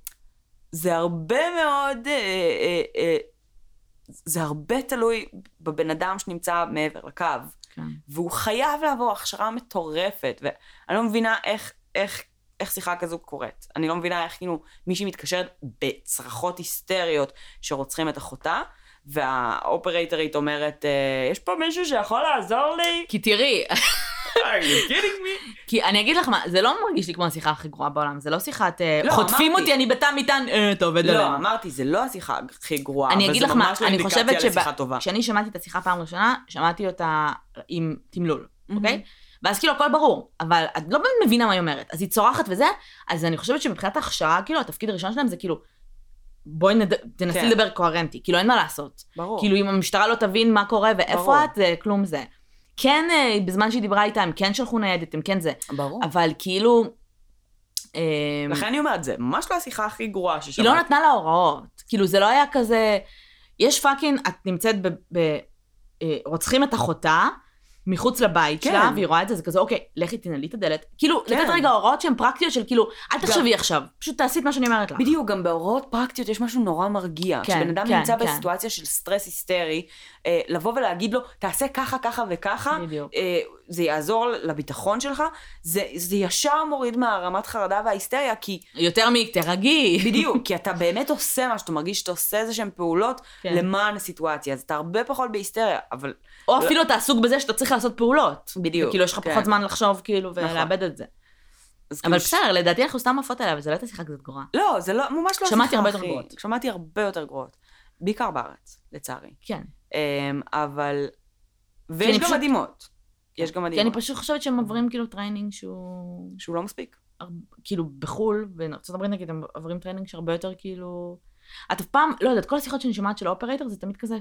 זה הרבה מאוד, אה, אה, אה, זה הרבה תלוי בבן אדם שנמצא מעבר לקו, כן. והוא חייב לעבור הכשרה מטורפת, ואני לא מבינה איך, איך, איך שיחה כזו קורית. אני לא מבינה איך כאילו מישהי מתקשרת בצרחות היסטריות שרוצחים את אחותה, והאופרייטרית אומרת, אה, יש פה מישהו שיכול לעזור לי? כי תראי, are you kidding me? כי אני אגיד לך מה, זה לא מרגיש לי כמו השיחה הכי גרועה בעולם, זה לא שיחת אה, לא, חוטפים אמרתי. אותי, אני בתא מטען, אה, אתה עובד לא, עלינו. אמרתי, זה לא השיחה הכי גרועה, אני אבל אגיד זה לך מה, ממש לא אני אינדיקציה חושבת לשיחה טובה. שכשאני שמעתי את השיחה פעם ראשונה, שמעתי אותה עם תמלול, מהמם. אוקיי? ואז כאילו הכל ברור, אבל את לא באמת מבינה מה היא אומרת. אז היא צורחת וזה, אז אני חושבת שמבחינת ההכשרה, כאילו, התפקיד הראשון שלהם זה כאילו, בואי נד... תנסי כן. לדבר קוהרנטי, כאילו אין מה לעשות. ברור. כאילו אם המשטרה לא תבין מה קורה ואיפה ברור. את, זה כלום זה. כן, אה, בזמן שהיא דיברה איתה, הם כן שלחו ניידת, הם כן זה. ברור. אבל כאילו... אה, לכן אני אומרת, זה ממש לא השיחה הכי גרועה שאי פעם שמעתי. לא נתנה לה הוראות. כאילו, זה לא היה כזה... יש פאקינג, את נמצאת ב... ב אה, רוצחים את אחותה מחוץ לבית כן. שלה, והיא רואה את זה, זה כזה, אוקיי, לכי תנעלי את הדלת. כאילו, כן. לתת רגע הוראות שהן פרקטיות של כאילו, אל גם- תחשבי עכשיו, פשוט תעשי את מה שאני אומרת לך. בדיוק, גם בהוראות פרקטיות יש משהו נורא מרגיע. כן, כשבן אדם כן, נמצא כן. בסיטואציה של סטרס היסטרי, אה, לבוא ולהגיד לו, תעשה ככה, ככה וככה, בדיוק. אה, זה יעזור לביטחון שלך, זה, זה ישר מוריד מהרמת חרדה וההיסטריה, כי יותר מתרגי. בדיוק, כי אתה באמת עושה משהו, אתה מרגיש שאתה עושה איזה שהן פעולות כן. למען הסיטואציה, אז אתה הרבה פחות בהיסטריה, אבל או אפילו אתה עסוק בזה שאתה צריך לעשות פעולות. בדיוק, כאילו, יש לך כן. פחות זמן לחשוב, כאילו, נכון. ולאבד את זה. אבל כאילו ש- בסדר, לדעתי אנחנו סתם עפות עליה, אבל זו לא הייתה שיחה כזאת גרועה. לא, זה לא, ממש לא שמעתי שיחה, הרבה יותר אחי. גרועות. שמעתי הרבה יותר גרועות. בעיקר בארץ, לצערי. כן. אמ, אבל... ויש גם פשוט- מדהימות. יש גם כי אני מדהימות. פשוט חושבת שהם עוברים כאילו training שהוא... שהוא לא מספיק. הר- כאילו בחו"ל, בארצות הברית נגיד, הם עוברים training שהרבה יותר כאילו... את אף פעם, לא יודעת, כל השיחות שאני שומעת של ה operator זה תמיד כזה,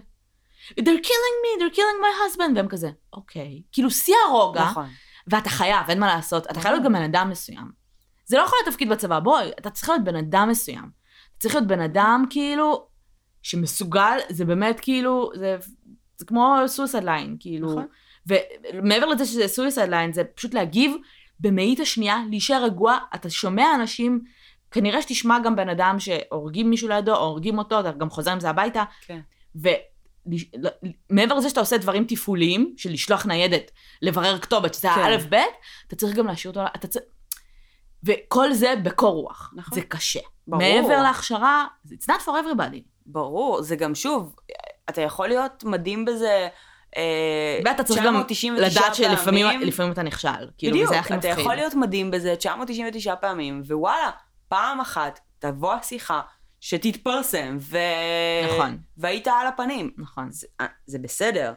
they're killing me, they're killing my husband, והם כזה, אוקיי. כאילו שיא הרוגע, נכון. ואתה חייב, אין מה לעשות, אתה חייב להיות גם בן אדם מסוים. זה לא יכול להיות תפקיד בצבא, בואי, אתה צריך להיות בן אדם מסוים. אתה צריך להיות בן אדם כאילו, שמסוגל, זה באמת כאילו, זה, זה כמו suicide line, כאילו. נכון. ומעבר לזה שזה suicide line, זה פשוט להגיב במאית השנייה, להישאר רגוע, אתה שומע אנשים, כנראה שתשמע גם בן אדם שהורגים מישהו לידו, או הורגים אותו, אתה גם חוזר עם זה הביתה, כן. ומעבר לזה שאתה עושה דברים תפעוליים, של לשלוח ניידת, לברר כתובת, שזה כן. האלף בית, אתה צריך גם להשאיר אותו, אתה צריך... וכל זה בקור רוח. נכון. זה קשה. ברור. מעבר להכשרה, it's not for everybody. ברור, זה גם שוב, אתה יכול להיות מדהים בזה. אה, ואתה צריך גם 999 לדעת שלפעמים פעמים. לפעמים אתה נכשל. כאילו, בדיוק, אתה מפחיד. יכול להיות מדהים בזה 999 פעמים, ווואלה, פעם אחת תבוא השיחה שתתפרסם, ו... נכון. והיית על הפנים. נכון. זה, אה, זה בסדר.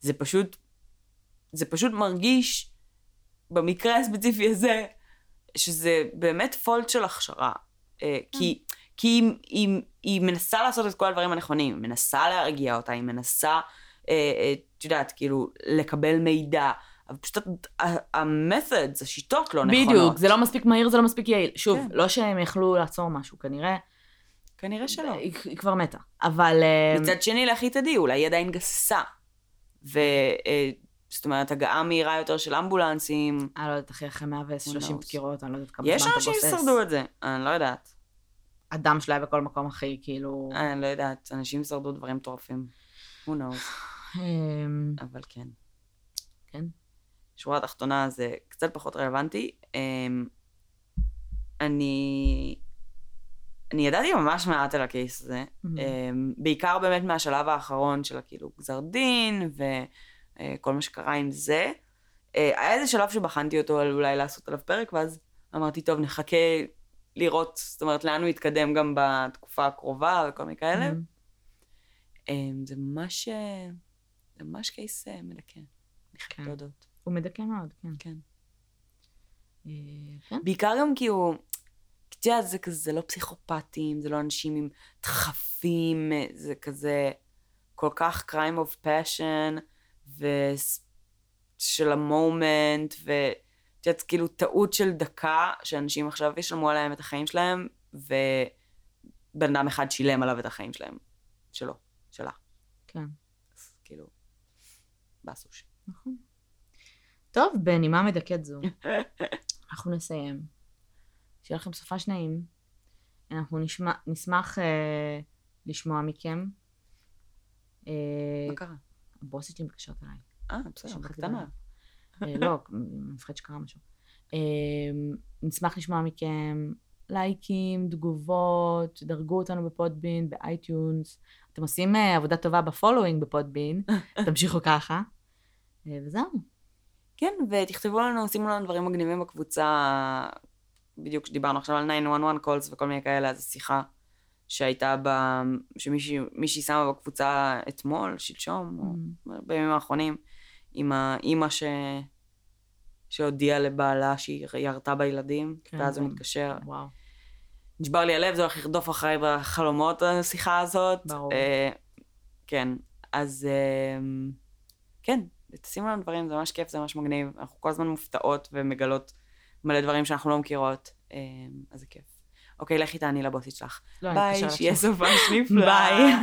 זה פשוט, זה פשוט מרגיש, במקרה הספציפי הזה, שזה באמת פולט של הכשרה. אה, כי, כי היא, היא, היא מנסה לעשות את כל הדברים הנכונים, היא מנסה להרגיע אותה, היא מנסה, אה, אה, את יודעת, כאילו, לקבל מידע. אבל פשוט המתודס, השיטות לא נכונות. בדיוק, זה לא מספיק מהיר, זה לא מספיק יעיל. שוב, כן. לא שהם יכלו לעצור משהו, כנראה, כנראה שלא. היא היא כבר מתה. אבל... אה, מצד שני, לכי תדעי, אולי היא עדיין גסה. ו... אה, זאת אומרת, הגעה מהירה יותר של אמבולנסים. אני לא יודעת, אחי, אחרי 130 knows? דקירות, אני לא יודעת כמה יש זמן אתה אנשים גוסס. ששרדו את זה, אני לא יודעת. הדם שלה בכל מקום, אחי, כאילו... אני לא יודעת, אנשים שרדו דברים מטורפים. who knows, אמ, אבל כן. כן. שורה תחתונה זה קצת פחות רלוונטי. אמ, אני... אני ידעתי ממש מעט על הקייס הזה. אמ, בעיקר באמת מהשלב האחרון של הכאילו גזר דין וכל מה שקרה עם זה. אה, היה איזה שלב שבחנתי אותו על אולי לעשות עליו פרק, ואז אמרתי, טוב, נחכה לראות, זאת אומרת, לאן הוא יתקדם גם בתקופה הקרובה וכל מיני כאלה. אמ, זה ממש, אה, זה ממש קייס אה, מדכא, אני כן. חייבת להודות. הוא מדכא מאוד, כן. כן. אה, כן. בעיקר גם כי הוא, את יודעת, זה כזה, זה לא פסיכופטים, זה לא אנשים עם דחפים, זה כזה כל כך crime of passion, ושל המומנט, ואת יודעת, כאילו טעות של דקה, שאנשים עכשיו ישלמו עליהם את החיים שלהם, ובן אדם אחד שילם עליו את החיים שלהם. שלו, שלה. כן. אז כאילו, באסוש. נכון. טוב, בנימה מדכאת זו, אנחנו נסיים. שיהיה לכם סופש נעים. אנחנו נשמע, נשמח אה, לשמוע מכם. אה, מה קרה? הבוסית שלי מתקשרת אליי. אה, בסדר, בקטנה. אה, לא, מפחד שקרה משהו. אה, נשמח לשמוע מכם לייקים, תגובות, דרגו אותנו בפודבין, באייטיונס. אתם עושים אה, עבודה טובה ב following בפודבין, תמשיכו ככה. וזהו. כן, ותכתבו לנו, שימו לנו דברים מגניבים בקבוצה, בדיוק כשדיברנו עכשיו על 911 קולס וכל מיני כאלה, אז השיחה שהייתה ב... שמישהי מישהי שמה בקבוצה אתמול, שלשום, או בימים האחרונים, עם האימא ש... שהודיעה לבעלה שהיא ירתה בילדים, כן, ואז הוא כן. מתקשר. וואו. נשבר לי הלב, זה הולך לרדוף אחריי בחלומות, השיחה הזאת. ברור. אה, כן, אז אה, כן, תשימו לנו דברים, זה ממש כיף, זה ממש מגניב. אנחנו כל הזמן מופתעות ומגלות מלא דברים שאנחנו לא מכירות, אה, אז זה כיף. אוקיי, לכי תעני לבוסית שלך. לא, ביי, שיהיה. סופש נפלא. ביי.